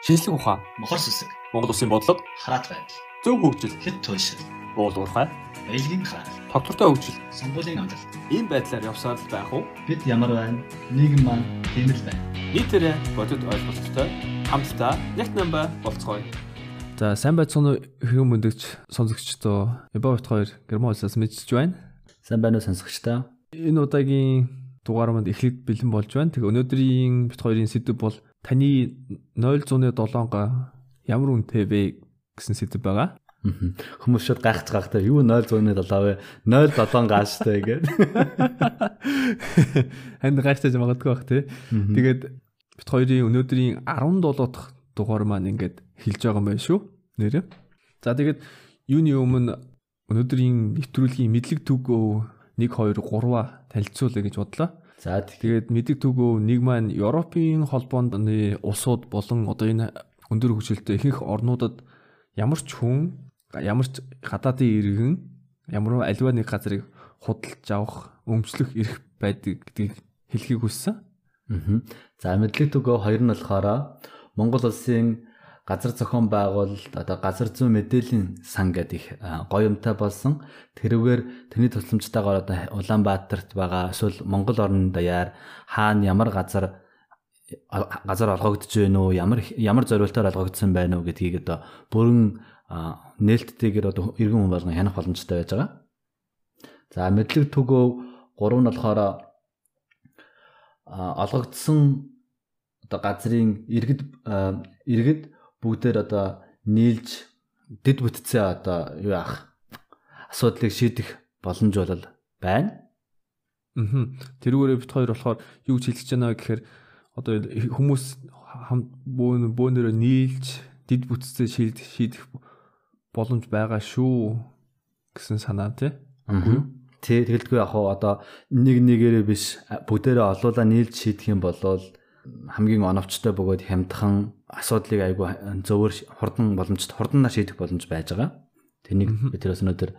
шинжлэх ухаан, мохор сүсэг, Монгол улсын бодлого, хараат байдал, зөв хөгжил, хэд туйлшил, уул уурхай, баялагын хаал, тогтвортой хөгжил сонгуулийн амлалт. ийм байдлаар явсаар л байх уу? Бид ямар байна? Нийгэм маань тийм л байна. Нийтээрээ бодит ойлголттой хамтдаа яг намба болцгоё. За сайн байцгаана уу хэрэг мөндөгч сонсогчдоо Ебавт 2 Герман улсаас мэдчихэж байна. Сайн байна уу сонсогчдоо? Энэ удаагийн дугаар манд эхлээд бэлэн болж байна. Тэгээ өнөөдрийн бит хоёрын сэдв бол таны 007-га ямар үнэтэй вэ гэсэн сэдв байгаа. Хүмүүс шууд гайхаж гайхтай юу 0.7 вэ? 0.7 гааштай гэдэг. Ханд гайхтаж магадгүй бах тий. Тэгээд бит хоёрын өнөөдрийн 17 дахь дугаар маань ингээд хэлж байгаа юм байна шүү. Нэрээ. За тэгээд юуны өмнө өнөөдрийн нэвтрүүлгийн мэдлэг түгөө 1 2 3-аа танилцуулъя гэж бодлоо. За Тэгээд мэдлэг түгөө нэг маань Европын холбооны улсууд болон одоо энэ өндөр хөгжилтэй ихэнх орнуудад ямар ч хүн ямар ч гадаадын иргэн ямар аливаа нэг газрыг худалдаж авах, өмчлөх эрх байдаг гэдгийг хэлхийг хүссэн. мгм. За мэдлэг төгөө хоёр нь болохоор Монгол улсын газар зохион байгуулалт одоо газар зүйн мэдээллийн сан гэдэг их а, гоё юмтай болсон. Тэрүүгээр тэрний тусламжтайгаар одоо Улаанбаатарт байгаа эсвэл Монгол орнын даяар хаана ямар газар газар олгогдож байна уу ямар ямар зориултаар олгогдсон байна уу гэдгийг одоо бүрэн нээлттэйгээр одоо иргэн хүн болгон хянах боломжтой байж байгаа. За мэдлэг төгөө 3 нь болохоор олгогдсон одоо газрын иргэд иргэд бүгдээр одоо нийлж дэд бүтцээ одоо юу яах асуудлыг шийдэх боломж бол байна. Аа. Тэрүүгээр бит хоёр болохоор юу гэж хэлж байна гэхээр одоо хүмүүс бөөн бөөнөрөө нийлж дид бүтцээ шийд шийдэх боломж байгаа шүү гэсэн санаа тий. Аа. Тэ тэгэлдгүй яг одоо нэг нэгээрээ биш бүгдээрээ олуулаа нийлж шийдэх юм бол хамгийн оновчтой бөгөөд хямдхан асуудлыг айгүй зөвөр хурдан боломжтой хурдан шийдэх боломж байж байгаа. Тэнийг бид тэрс өнөөдөр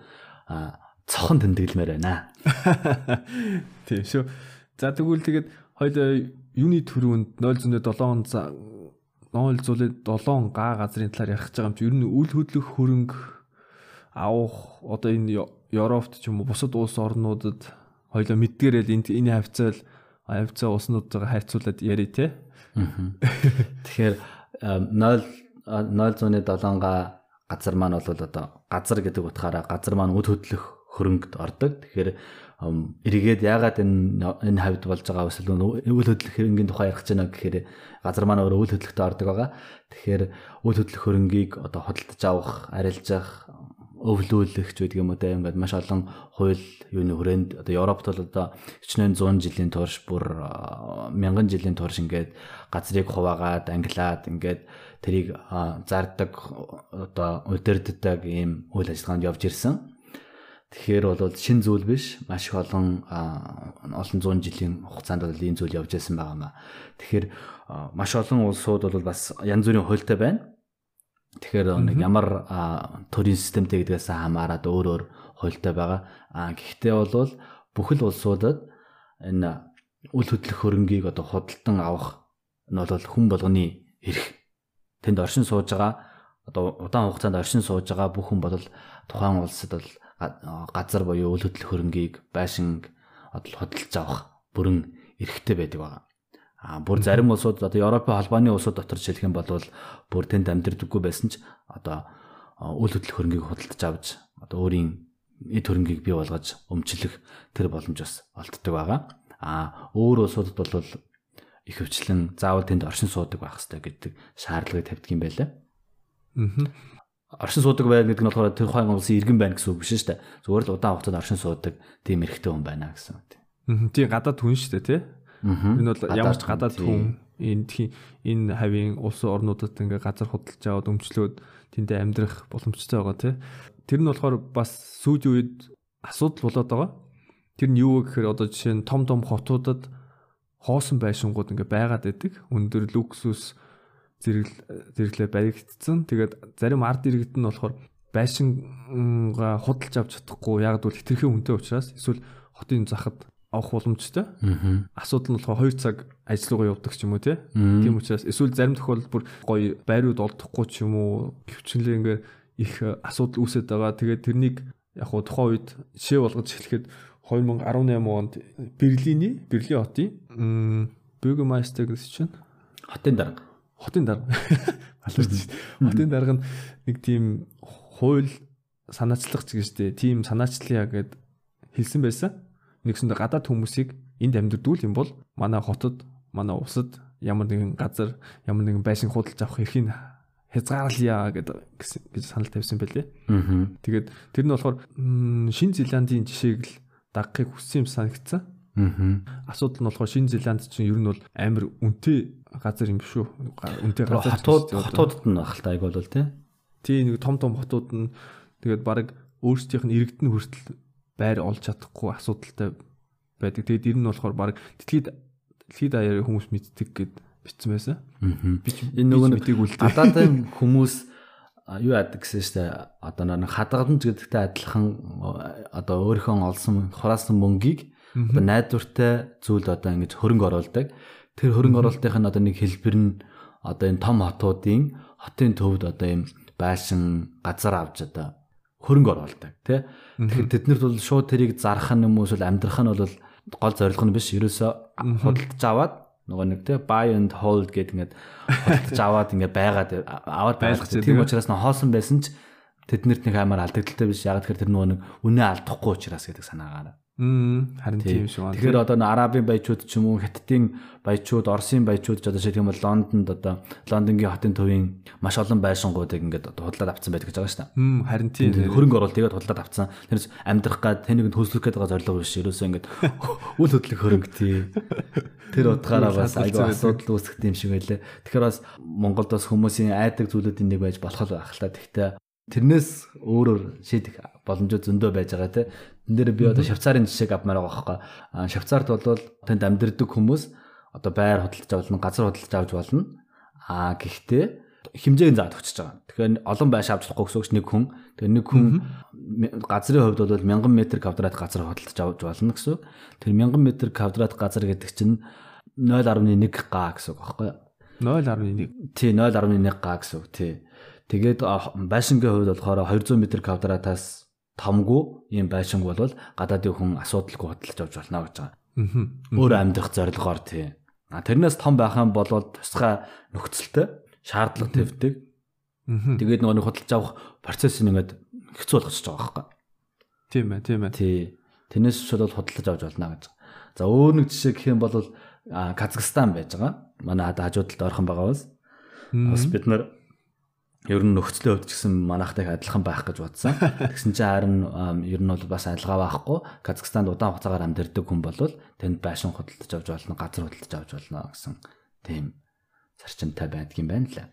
цохон тэмдэглэмээр байна. Тийм шүү. За тэгвэл тэгээд хоёул юуны төрөнд 0.7 за 0.7 га газрын талаар ярих гэж байгаа юм чи ер нь үл хөдлөх хөрөнгө авах одоо энэ Европт ч юм уу бусад улс орнуудад хоёул мэдгээрэл энэ энэ хавцал хавцаа улснуудтайгаа харьцуулаад яри те. Тэгэхээр 0 0.7 га газар маань бол одоо газар гэдэг утгаараа газар маань үл хөдлөх хөрөнгөд ордог. Тэгэхээр эргээд яагаад энэ энэ хавьд болж байгаа эсвэл үл хөдлөх хөрөнгөний тухай ярих гэж байна гэхээр газар маань өөрөө үл хөдлөхтэй ордог байгаа. Тэгэхээр үл хөдлөх хөрөнгийг одоо худалдаж авах, арилжах, өвлүүлэх ч гэдэг юм уу те ингээд маш олон хууль юуны хүрээнд одоо Европт бол одоо хичнээн 100 жилийн турш бүр мянган жилийн турш ингээд газрыг хуваагаад англиад ингээд тэрийг зардаг одоо удирддаг ийм үйл ажиллагаанд явж ирсэн. Тэгэхээр бол шин зүйл биш маш их олон олон зуун жилийн хугацаанд бол ийм зүйл явж ирсэн байгаа маа. Тэгэхээр маш олон улсууд бол бас янз бүрийн хуультай байна. Тэгэхээр нэг ямар төрийн системтэй гэдгээс хамаарат өөр өөр хуультай байгаа. А гэхдээ бол бүхэл улсуудад энэ үл хөдлөх хөрөнгийг одоо худалдан авах нь бол хүн болгоны эрх. Тэнд оршин сууж байгаа одоо удаан хугацаанд оршин сууж байгаа бүх хүн бол тухайн улсад бол га- газар буюу үл хөдлөх хөрөнгийг байшин одоо худалдаж авах бүрэн эрхтэй байдаг байгаа. А бүр зарим улсууд одоо Европын холбооны улсууд дотор жишээлх юм бол бүр тэнд амьдэрдэггүй байсан ч одоо үл хөдлөх хөрөнгийг худалдаж авч одоо өөрийн эд хөрөнгийг бий болгож өмчлөх тэр боломж бас олддог байгаа. А өөр улсуудад бол их хвчлэн заавал тэнд оршин суудаг байх хэрэгтэй гэдэг шаардлагыг тавьдаг юм байлаа. Аа. Оршин суудаг байна гэдэг нь болохоор тэр тухайн улсын иргэн байна гэсэн үг биш шүү дээ. Зүгээр л удаан хугацаанд оршин суудаг тийм эрхтэй хүн байна гэсэн үг. Мгм. Тийм гадаад хүн шүү дээ тий. Энэ бол ямар ч гадаад хүн энэ энэ хавийн улс орнуудад ингээ газар худалдаж аваад өмчлөөд тэндээ амьдрах боломжтой байгаа тий. Тэр нь болохоор бас сүүлийн үед асуудал болоод байгаа. Тэр нь юу вэ гэхээр одоо жишээ нь том том хотуудад хоосон байшингууд ингээ байгаад байдаг. Өндөр люксус зэрэг зэрэглээ баригдсан. Тэгээд зарим ард иргэд нь болохоор байшингаа худалдаж авч чадахгүй яг бол хитрхээ үнэтэй учраас эсвэл хотын захад авах боломжтой. Асуудал нь болохоор 2 цаг ажил руугаа явдаг ч юм уу тий. Тийм учраас эсвэл зарим тохиолдолд бүр гоё байрууд олдохгүй ч юм уу хөвчнөлээ ингээ их асуудал үүсэж байгаа. Тэгээд тэрнийг яг хуу тухайн үед жишээ болгож хэлэхэд 2018 онд Берлиний Берлин хотын Bürgermeister гэсэн чинь Хотын дарга. хотын дарга аларч хотын дарга нь нэг тийм хууль санаачлах ч гэжтэй тийм санаачлалаа гэд хэлсэн байсан. Нэгсэндээ гадаад хүмүүсийг энд амьдрдүүл юм бол манай хотод манай усад ямар нэгэн газар ямар нэгэн байшин худалдаж авах эрхийг хязгаарлая гэдэг гэж санал тавьсан байлээ. Аа. Тэгээд тэр нь болохоор Шинэ Зеландийн жишээг л дагахыг хүссэн юм санагдсан. Аа. Асуудал нь болохоор Шинэ Зеланд чинь ер нь бол амар үнэтэй газар юм шүү. Га- Үнэтэй газар. Хотууд хотуудад нь ахaltaа айг бол тий. тий нэг том том хотууд нь тэгээд баг өөрсдийнх нь иргэдэн хүртэл байр олж чадахгүй асуудалтай байдаг. Тэгээд ер нь болохоор баг дэлхийд дэлхийд даяар хүмүүс мэддэг гэд бичсэн байсан. Би Энэ нөгөө нэг гадаадын хүмүүс юу яадаг гэсэн штэ одоо нэг хадгаламж гэдэгтэй адилхан одоо өөрийнхөө олсон хураасан мөнгийг одоо найдвартай зүйлд одоо ингэж хөрөнгө оруулдаг. Тэр хөрөнгө оруулалтын нь одоо нэг хэлбэр нь одоо энэ том хотуудын хотын төвд одоо юм байшин газар авч одоо хөрөнгө оруулдаг тий. Тэгэхээр тэднэрт бол шууд тэрийг зарах нь юм уу эсвэл амьдрах нь бол гол зорилго нь биш. Ерөөсөө худалдаж аваад нөгөө нэг тий buy and hold гэдэг ингээд худалдаж аваад ингээд байгаад аваад Байлгах Тийм тий. учраас нөө хоосон байсан ч тэднэрт нэг амар алдагдaltaй биш. Яг тэгэхээр тэр нөгөө нэг үнэ алдахгүй учраас гэдэг санаагаар. Харин тийм шүү. Тэгэхээр одоо арабын баячууд ч юм уу хятадын баячууд, Оросын баячууд ч одоо шиг юм бол Лондонд одоо Лондонгийн хотын төвийн маш олон байшингуудыг ингээд одоо худалдаад авсан байдаг гэж байгаа шүү дээ. Харин тийм. Хөрөнгө оруулалт тэгээд худалдаад авсан. Тэрс амьдрах гад тэнийг нь хөслөх гэдэг зорилго биш. Ерөөсөө ингээд үл хөдлөх хөрөнгө тий. Тэр утгаараа бас айгүй асуудал үүсгэх юм шиг байлээ. Тэгэхээр бас Монголд бас хүмүүсийн айдаг зүйлүүдийн нэг байж болох байх л та. Тэгтээ тэрнээс өөрөөр шийдэх боломжууд зөндөө байж байгаа те. Тэн дээр би одоо Швейцарын жишээг авмаар байгаа байхгүй. А Швейцарт бол тэнд амьдардаг хүмүүс одоо байр худалдаж авах болно, газар худалдаж авч болно. А гэхдээ хэмжээг заад өгчөж байгаа. Тэгэхээр олон байш авч болохгүй гэсэн үг нэг хүн. Тэгэхээр нэг хүн газрын хувьд бол 1000 м квадрат газар худалдаж авч болно гэсэн үг. Тэр 1000 м квадрат газар гэдэг чинь 0.1 га гэсэн үг байхгүй юу? 0.1. Тий 0.1 га гэсэн үг тий. Тэгээд байшингийн хувьд болохоор 200 м квадратаас томгүй ийм байшинг бол гадаадын хүн асуудалгүй худалдаж авч болно гэж байгаа. Өөр амьдрах зорилгоор тий. А тэрнээс том байх юм бол тусгай нөхцөлтэй шаардлага. Мм. Тэгээд нөгөө нэг худалдаж авах процесс нэгэд хэцүү болгочихж байгаа байхгүй. Тийм ээ, тийм ээ. Тий. Тэрнээс шууд худалдаж авч болно гэж. За өөр нэг жишээ гэх юм бол Казахстан байж байгаа. Манай хажуудалд ойрхон байгаа бас. Бас бид нар ер нь нөхцөлийн хувьд ч гэсэн манайхтай адилхан байх гэж бодсон. Тэгсэн чинь харин ер нь бол бас адилгаа байхгүй. Казахстанд удаан хугацаагаар амьдардаг хүн бол тэнд байшин худалдаж авч болно, газар худалдаж авч болно гэсэн тийм зарчимтай байдаг юм байна лээ.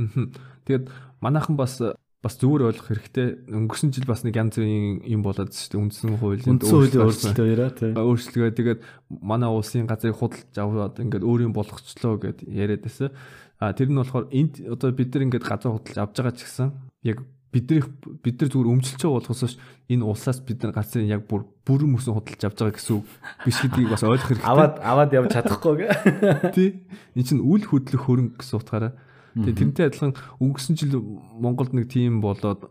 Мгм. Тэгээд манайхан бас бас зүгээр ойлгох хэрэгтэй. Өнгөрсөн жил бас нэг янз бүрийн юм болоод шүү дээ. Үндсэн хуулийн Үндсэн хуулийн өөрчлөлт хоёроо тий. өөрчлөгөө тэгээд манай улсын газрыг худалдаж аваад ингээд өөрийн болгочлоо гэд яриад байсан. А тэр нь болохоор энд одоо бид нар ингээд газар худалдаж авж байгаа ч гэсэн яг бидний бид нар зүгээр өмчлөж байгаа болохоос энэ улсаас бид нар газрын яг бүр бүрэн мөсөн худалдаж авж байгаа гэсэн үг биш гэдгийг бас ойлгох хэрэгтэй. Аваад аваад явж чадахгүй гэ. тий. Энэ чинь үл хөдлөх хөрөнгө гэсэн утгаараа. Тэгээ тэрнтэй адилхан өнгөрсөн жил Монголд нэг тим болоод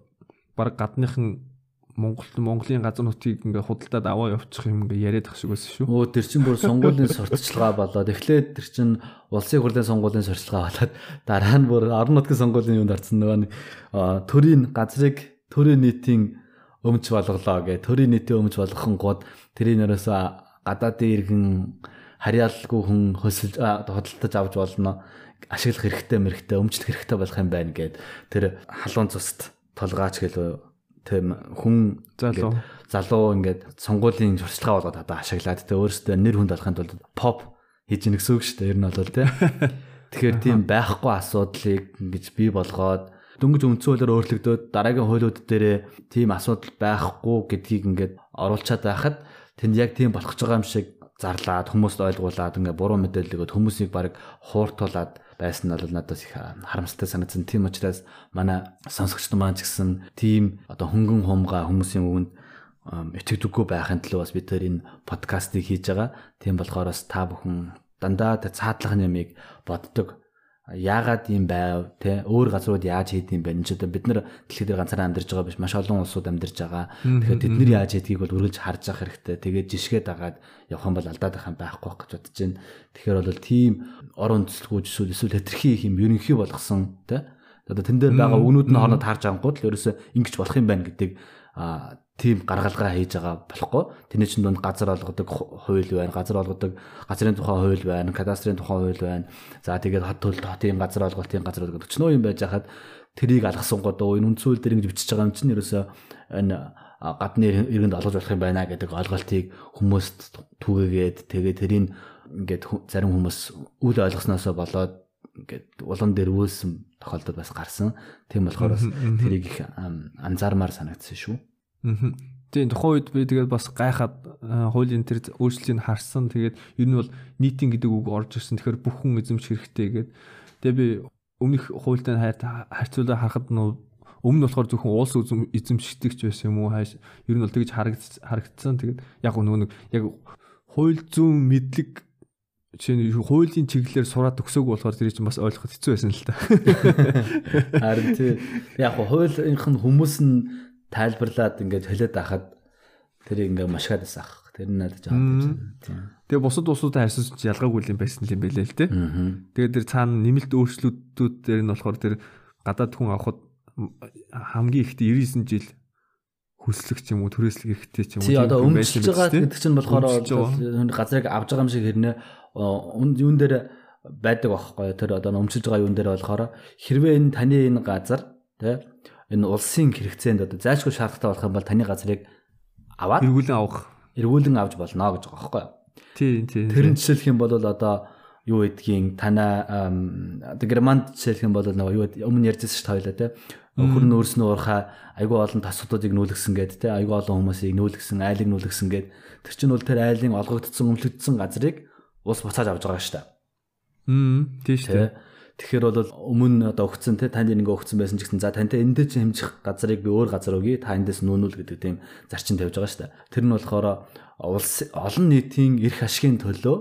баг гадныхан Монголд Монголын газар нутгийг ингээ худалдаад аваа явуучих юм ингээ яриад ах шиг байсан шүү. Өө тэр чин бүр сонгуулийн сурталчилгаа болоод эхлээд тэр чин улсын хурлын сонгуулийн сурталчилгаа болоод дараа нь бүр орон нутгийн сонгуулийн юунд орсон нөгөө нэг төрийн газрыг төрийн нийтийн өмч болголоо гэ. Төрийн нийтийн өмч болгохон гууд тэрийн ерөөсө гадаадын иргэн харьяалалгүй хүн хөсөлж худалдаж авч болно. Ашиглах хэрэгтэй мэрэгтэй өмчлөх хэрэгтэй болох юм байна гэд. Тэр халуун цуст толгаач гэлөө тийм хүн Залуу. залуу ингээд сонгуулийн сурталчилгаа болгоод одоо ашиглаад тэ өөрөөсөө нэр хүнд болохын тулд pop хийж ийн гэсэн үг шүү дээ. Ер нь бол тэ. Тэгэхээр тийм байхгүй асуудлыг ингэж бий болгоод дөнгөж үндсөөлөөр өөрлөгдөөд дараагийн хуулиуд дээрээ тийм асуудал байхгүй гэдгийг ингээд оруулчаад байхад тэнд яг тийм болох ч байгаа юм шиг зарлаад хүмүүст ойлгуулад ингээд буруу мэдээлэл өгөөд хүмүүсийг баг хууртуулад байсан нь бол надад их харамсалтай санагдсан. Тийм учраас манай сонсогчд маань ч гэсэн тийм одоо хөнгөн хумга хүмүүсийн ам, итгэдэггүй байхын төлөө бас бид тэр энэ подкастыг хийж байгаа. Тийм болохоор бас та бүхэн дандаа цаадлах нэмийг боддог. Яагаад юм байв те өөр газрууд яаж хийд юм бэ? Энд ч одоо бид нар дэлхийд ганцаараа амьдарч байгаа биш маш олон улсууд амьдарч байгаа. Тэгэхээр тэд нар яаж хийдгийг бол үргэлж харж явах хэрэгтэй. Тэгээд жишгээд агаад явах юм бол алдаад байх юм байхгүй гэж бодож байна. Тэгэхээр бол тийм ор үндэслэггүй эсвэл эсвэл хэтэрхий их юм ерөнхий болгосон те одоо тэн дээр байгаа өгнүүд нь хооронд таарч ангууд л ерөөсөө ингэж болох юм байна гэдэг а тийм гаргалгаа хийж байгаа болохгүй. Тэрний чинь донд газар олгодог хууль байна, газар олгодог газрын тухай хууль байна, кадастрын тухай хууль байна. За тэгээд хот төлөлт хотын газар олголтын газар олголт өчнөө юм байж хахад тэрийг алгасан гоо энэ үндсүүл дээр ингэж бичиж байгаа юм чинь ерөөсөө энэ гадны иргэнд олгож болох юм байна гэдэг ойлголтыг хүмүүст түгээгээд тэгээд тэрийг ингээд зарим хүмүүс үл ойлгосноосоо болоод ингээд улан дээр үйлсэн тохиолдол бас гарсан. Тийм болохоор бас тэрийг их анзаармаар санагдсан шүү. Аа. Тийм тухайн үед би тэгээд бас гайхаад хуулийн тэр өөрчлөлтийг харсан. Тэгээд ер нь бол нийтийн гэдэг үг орж ирсэн. Тэгэхээр бүх хүн эзэмш хэрэгтэй гэдэг. Тэгээд би өмнөх хуультай харьцуулаад харахад нөө өмнө нь болохоор зөвхөн уус эзэмшигдэгч байсан юм уу хааш ер нь бол тэгж харагдсан. Тэгээд яг нөгөө нэг яг хууль зүүн мэдлэг чинь хуулийн чиглэлээр сураад өгсөөг болохоор тэр чинь бас ойлгоход хэцүү байсан л та. Харин тий яг хуулийнх нь хүмүүс нь тайлбарлаад ингээд хэлээд байхад тэрийг ингээ машгаад байсан ах. Тэр нь надад жаа. Тэгээ бусад улсуудаа харьцуулж ялгаагүй юм байсан юм байлээ л те. Тэгээд тэр цаана нэмэлт өөрчлөлтүүд дээр нь болохоор тэр гадаад хүн авахд хамгийн ихдээ 99 жил хүслэг ч юм уу түрээслэг ихтэй ч юм уу. Тий одоо өмчлөж байгаа гэдэг чинь болохоор газрыг авж байгаа юм шиг хэрнээ юун дээр байдаг байхгүй тэр одоо өмчлөж байгаа юун дээр болохоор хэрвээ энэ таны энэ газар тий энэ улсын хэрэгцээнд одоо зайлшгүй шаардлагатай болох юм бол таны газрыг аваад эргүүлэн авах эргүүлэн авч болно гэж байгаа байхгүй. Тийм тийм. Тэр нь жишээлх юм бол одоо юу гэдгийг танаа одоо германд жишээлх юм бол нөгөө юу өмнө ярьжсэн шүү дээ те өхөр нь өөрснөө уурхаа айгүй олон тасуудыг нүүлгсэн гээд те айгүй олон хүмүүсийг нүүлгсэн айлыг нүүлгсэн гээд тэр чинь бол тэр айлын олгогдсон өмлөгдсөн газрыг улс буцааж авч байгаа шүү дээ. Мм тийм шүү дээ. Тэгэхээр бол өмнө одоо өгцөн те танд ингээ өгцөн байсан ч гэсэн за тантай эндээ чи хэмжих газрыг би өөр газар өгье та эндээс нүүнүүл гэдэг тийм зарчим тавьж байгаа шүү дээ. Тэр нь болохоор улс олон нийтийн эрх ашигын төлөө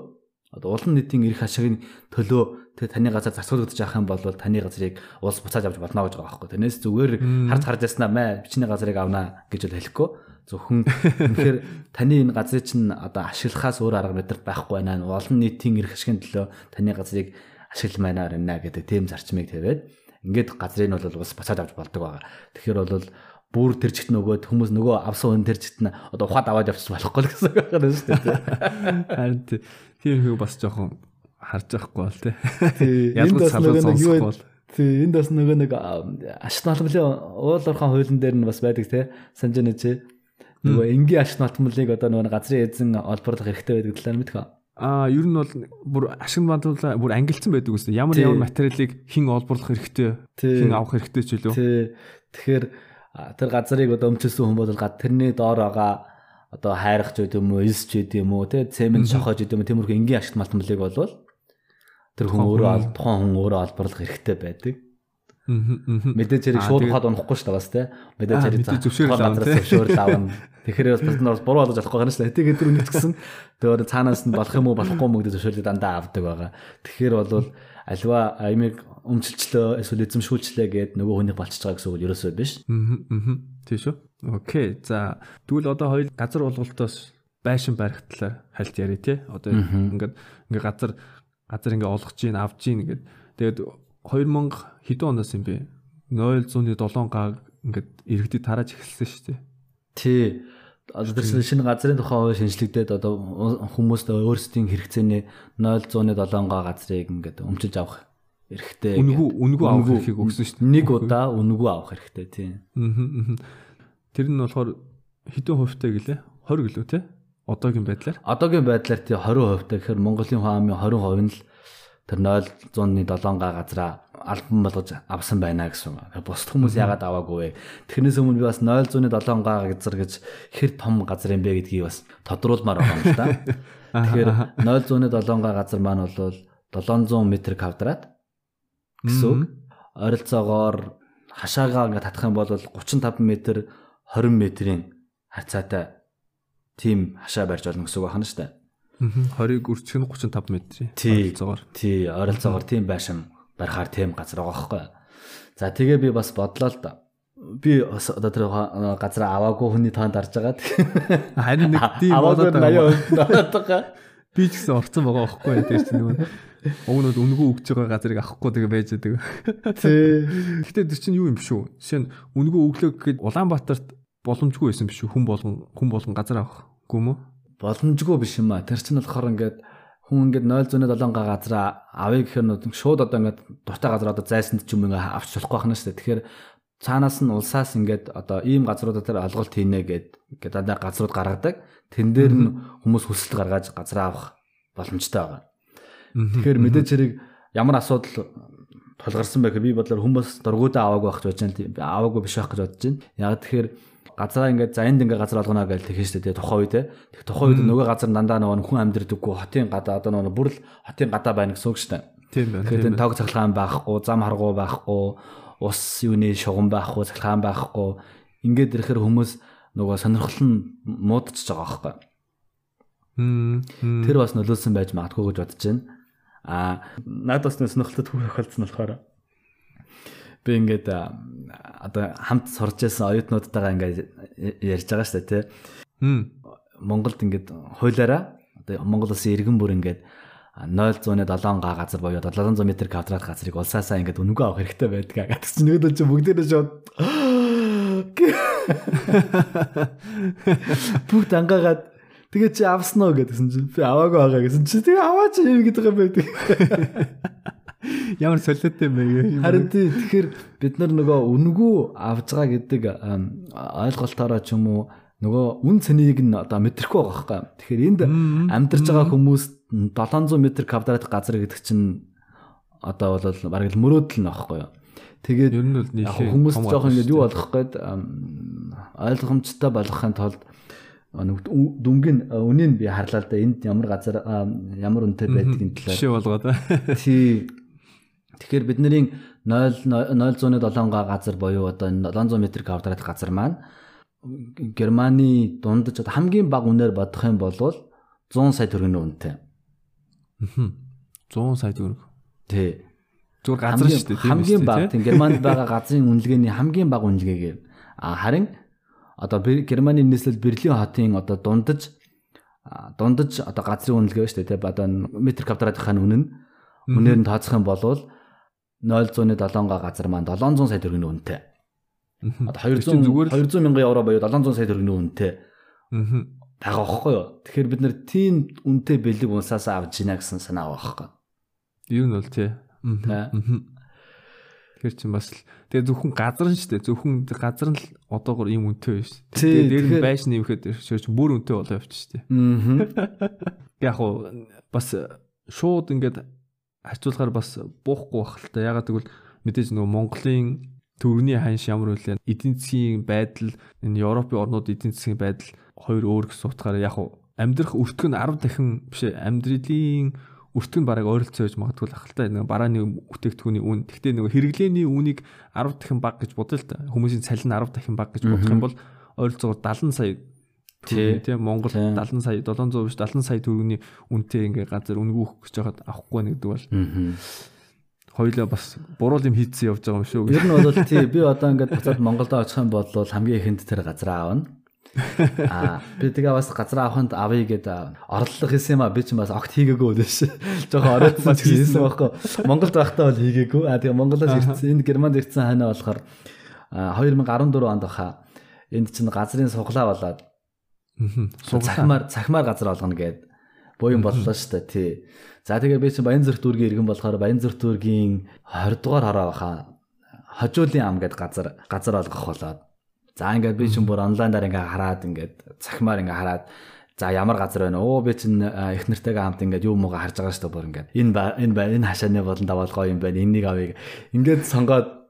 одоо олон нийтийн эрх ашигын төлөө тэг таны газар зарцуулагдаж авах юм бол таны газрыг улс буцааж авч болно гэж байгаа байхгүй. Тэрнээс зүгээр харж харж яснаа мэ бичний газрыг авнаа гэж бол хэлэхгүй. Зөвхөн үнэхээр таны энэ газрыг чинь одоо ашиглахаас өөр арга мэдэр байхгүй байна. Олон нийтийн эрх ашигын төлөө таны газрыг ашигламаар байна гэдэг тийм зарчмыг тавиад ингээд газрыг нь бол бас бацаад авч болдог байгаа. Тэгэхээр бол бүр тэр чигт нөгөө хүмүүс нөгөө авсан хүн тэр чигт нь одоо ухаад аваад явчих болохгүй л гэсэн үг байна шүү дээ. Харин тийм хөө бас жоохон харж байхгүй бол тий. Ялгаж салгаж сонсохгүй бол. Тий, энд бас нөгөө нэг ашиг наалмлын уул орхон хуулийн дээр нь бас байдаг тий. Санаж байна чи. Нөгөө энгийн ашиг наалмлыг одоо нөгөө газрын эзэн олборлох хэрэгтэй байдаг талаар мэдхэ. Аа ер нь бол бүр ашиг бодлоо бүр ангилсан байдаг үстэй. Ямар ямар материалыг хэн олборлох хэрэгтэй, хэн авах хэрэгтэй ч үлээ. Тий. Тэгэхээр тэр газрыг одоо өмчсөн хүн бол тэрний доор байгаа одоо хайрах ч гэдэм үү, элс ч гэдэм үү, тий цемент шохож гэдэм үү, тиймэрхүү энгийн ашигт малтмлыг болвол тэр хүн өөрөө тухайн хүн өөрөө олборлох хэрэгтэй байдаг. Мэдээж хэрэг шууд хаад унахгүй шүү дээ бас тий. Мэдээж хэрэг зөвшөөрөл авна. Тэгэхээр бас бид нар буруу болгож болохгүй гэнэ шүү дээ. Тэгээд тэр үнэцгсэн. Тэгээд цаанаас нь болох юм уу болохгүй юм гэдэг зөвшөөрлөд дандаа авдаг байгаа. Тэгэхээр бол альва аймаг өмчлөлчлөө эсвэл эзэмшүүлчлээ гэд нөгөө хүнийг болчихж байгаа гэсэн үг ерөөсөө биш. Аа. Тийм шүү. Окей. За тэгвэл одоо хоёул газар олголтоос байшин барих талаар хальт яриа тий. Одоо ингээд ингээд газар газар ингээд олгож гин авж гин гэд. Тэгээд 2000 хэдэн оноос юм бэ? 0.7 га ингээд иргэдэд тарааж эхэлсэн шүү дээ. Тий. Одоо тэр шинэ газрын тухай шинжлэгдээд одоо хүмүүст өөрсдийн хэрэгцээний 0.7 га газрыг ингээд өмчилж авах эрхтэй. Үнгүү үнгүү авах эрхийг өгсөн шүү дээ. Нэг удаа үнгүү авах эрхтэй тий. Аа. Тэр нь болохоор хэдэн хувьтай гэлээ? 20 гэлөө тий? Одоогийн байдлаар? Одоогийн байдлаар тий 20% та гэхээр Монголын хүн амын 20% нь л тэр 0.7 га газраа альбом болгож авсан байна гэсэн. Бусд хүмүүс яагаад аваагүй вэ? Тэрнээс өмнө би бас 0.7 га газар гэж хэр том газар юм бэ гэдгийг бас тодруулмаар байгаа юм л да. Тэгэхээр 0.7 га газар маань бол 700 м квадрат гэсэн. Ойролцоогоор хашаагаа ингээд татах юм бол 35 м 20 м-ийн харьцаатай тим хашаа барьж олно гэсэн үг байна шүү дээ. Мгм. 20-ыг үржих нь 35 метрийн Тий. ойролцоогоор. Тий, ойролцоогоор тийм байшин барихаар тийм газар байгаа байхгүй. За тэгээ би бас бодлоо л да. Би бас одоо тэр га- газар аваагүй хүний тоонд дарж байгаа. Харин нэг тийм болоод байгаа. 80% байгаа. Би ч гэсэн орцсон байгаа байхгүй тэр чинь нөгөө Өгнөд үнгүү өгж байгаа газрыг авахгүй тэгээ байж байгаа. Тий. Гэхдээ тэр чинь юу юм биш үү? Жишээ нь үнгүү өглөө гэхэд Улаанбаатарт боломжгүй байсан биш үү? Хүн болгон хүн болгон газар авахгүй юм уу? Боломжгүй биш юм а. Тэр чинь болохоор ингээд хүн ингээд 0.7 га газар авъя гэхээр нөө шууд одоо ингээд дуртай газар одоо зайсанд ч юм ингээд авч болохгүй байна шүү дээ. Тэгэхээр цаанаас нь улсаас ингээд одоо ийм газруудад тэр алгалт хийнэ гэд ингээд дандаа газрууд гаргадаг. Тэн дээр нь хүмүүс хүсэлт гаргаж газар авах боломжтой байгаа. Тэгэхээр мэдээж хэрэг ямар асуудал тулгарсан байх би бодлоор хүмүүс дургуудаа аваагүй байх гэж бодож байна. Аваагүй биш байх гэж бодож байна. Яг тэгэхээр газараа ингээд за энд ингээд газар олгоно гэж тэгэн штэ тэгээ тухайн үед. Тэг тухайн үед нөгөө газар дандаа нөгөө хүн амьдрдаггүй хотын гадаа одоо нөгөө бүр л хотын гадаа байна гэсэн үг штэ. Тийм байна. Энэ тог цахилгаан байхгүй, зам харгуу байхгүй, ус юуны шугам байхгүй, цахилгаан байхгүй. Ингээд ирэхээр хүмүүс нөгөө сонирхол нь муудчихж байгаа байхгүй. Тэр бас нөлөөлсөн байж магадгүй гэж бодож байна. Аа надад бас сонирхолтой түүх тохиолдсон болохоор би ингээд одоо хамт сурч байсан оюутнуудтайгаа ингээд ярьж байгаа шүү дээ тий. Мм. Монголд ингээд хуулаараа одоо Монгол улсын иргэн бүр ингээд 0.7 га газар боёо 700 м квадрат газрыг улсаасаа ингээд өнгөө авах хэрэгтэй байдаг. Гэтэл чи нөгөөдөө чи бүгдээрээ шууд бүгд ангаагаад тэгээ чи авсан уу гэдгсэн чи би аваагүй байгаа гэсэн чи тэгээ аваач юм гэдэг юм байдаг. Ямар солиотой юм бэ? Харин тий тэгэхээр бид нар нөгөө үнгүү авж байгаа гэдэг ойлголтоороо ч юм уу нөгөө үн цэнийг нь одоо мэдрэхгүй байгаа байхгүй. Тэгэхээр энд амьдарч байгаа хүмүүс 700 м квадрат газар гэдэг чинь одоо бол бараг л мөрөөдөл нь байхгүй юу. Тэгээд Ер нь бол нийлээ хүмүүс жоох ингэ юу болох гээд ойлгомжтой болгохын тулд дүнгийн үнийг би харлаа л да энд ямар газар ямар үнэтэй байдгийн талаар Жишээ болгоод. Тий. Тэгэхээр бидний 0 0.7 га газар буюу одоо энэ 700 м квадрат газар маань Германы дундаж хамгийн бага үнээр бодох юм бол 100 сая төгрөгийн үнэтэй. 100 сая төгрөг. Тий. Зүгээр газар шүү дээ. Хамгийн бага тий? тийм Германд байгаа газрын үнэлгээний хамгийн бага үнэлгээгээр харин одоо Германы нийслэл Берлин хотын одоо дундаж дундаж одоо газрын үнэлгээ шүү дээ одоо метр квадратын үнэн нь үнээр нь тооцох юм бол 0.7 га газар маань 700 сая төгрөгийн үнэтэй. Одоо Тэр чинь 200 зүгээр л 200 мянган евро боёо 700 сая төгрөгийн үнэтэй байгаа байхгүй юу? Тэгэхээр бид нэр тийм үнэтэй бэлэг унсаас авч гинэ гэсэн санаа байгаа байхгүй. Ер нь бол тий. Тэр чинь бас л тэгээ зөвхөн газар нь шүү дээ. Зөвхөн газар нь л одоогор ийм үнэтэй. Тий, Тэгээ дээр нь байш нэмэхэд шөөч бүр үнэтэй болоо явчих шүү дээ. Аа. Яг уу бас шууд ингээд харьцуулахаар бас буухгүй бах л та. Ягаад гэвэл мэдээж нөгөө Монголын төвөрний ханш ямар үлээ эдийн засгийн байдал энэ Европын орнууд эдийн засгийн байдал хоёр өөр гэсэн утгаараа яг амьдрах өртгө нь 10 дахин биш амьдралын өртгө нь бараг ойролцоо байж магадгүй л ахaltaа нэг барааны бүтээгдэхүүний үн. Гэхдээ нөгөө хэрэглээний үнийг 10 дахин бага гэж бодъё л та. Хүмүүсийн цалин 10 дахин бага гэж бодох юм бол ойролцоогоор 70 сая. Тийм Монгол Тий. 70 сая 700 биш 70 сая төгрөгийн үнэтэй ингээ газар үнгүүх гэж байхад авахгүй байна гэдэг бол Аа. хоёлаа бас буруу юм хийцэн явж байгаа юм шүү. Ер нь бол тий би одоо ингээд буцаад Монголд очих юм бол хамгийн ихэнд тэр газар аавна. Аа би тэгээ бас газар аваханд авъя гэд орлого хийсэн юм а би ч бас огт хийгээгүй байсан ш. Жохоо оройтсан ч хийсэн байхгүй. Монголд байхдаа бол хийгээгүй. Аа тэгээ Монголоос ирсэн энд Германд ирсэн ханаа болохоор а, 2014 онд баха энд чинь газрын суглаа болоод. Цахимаар цахимаар газар олгоно гэд. Буян боллоо шүү дээ тий. За тэгээ би чинь Баян зүрх дүүргийн иргэн болохоор Баян зүрх дүүргийн 20 дугаар хороо баха хожуулын ам гэд газар газар олгох болоод. За ингээд би чинь бүр онлайнаар ингээ хараад ингээд цахимаар ингээ хараад. За ямар газар байна? Оо би чинь их нартайгаа хамт ингээд юу мууга харж байгаа шүү дээ бүр ингээд. Энэ энэ энэ хашааны болон давалгоо юм байна. Энэнийг авъя ингээд сонгоод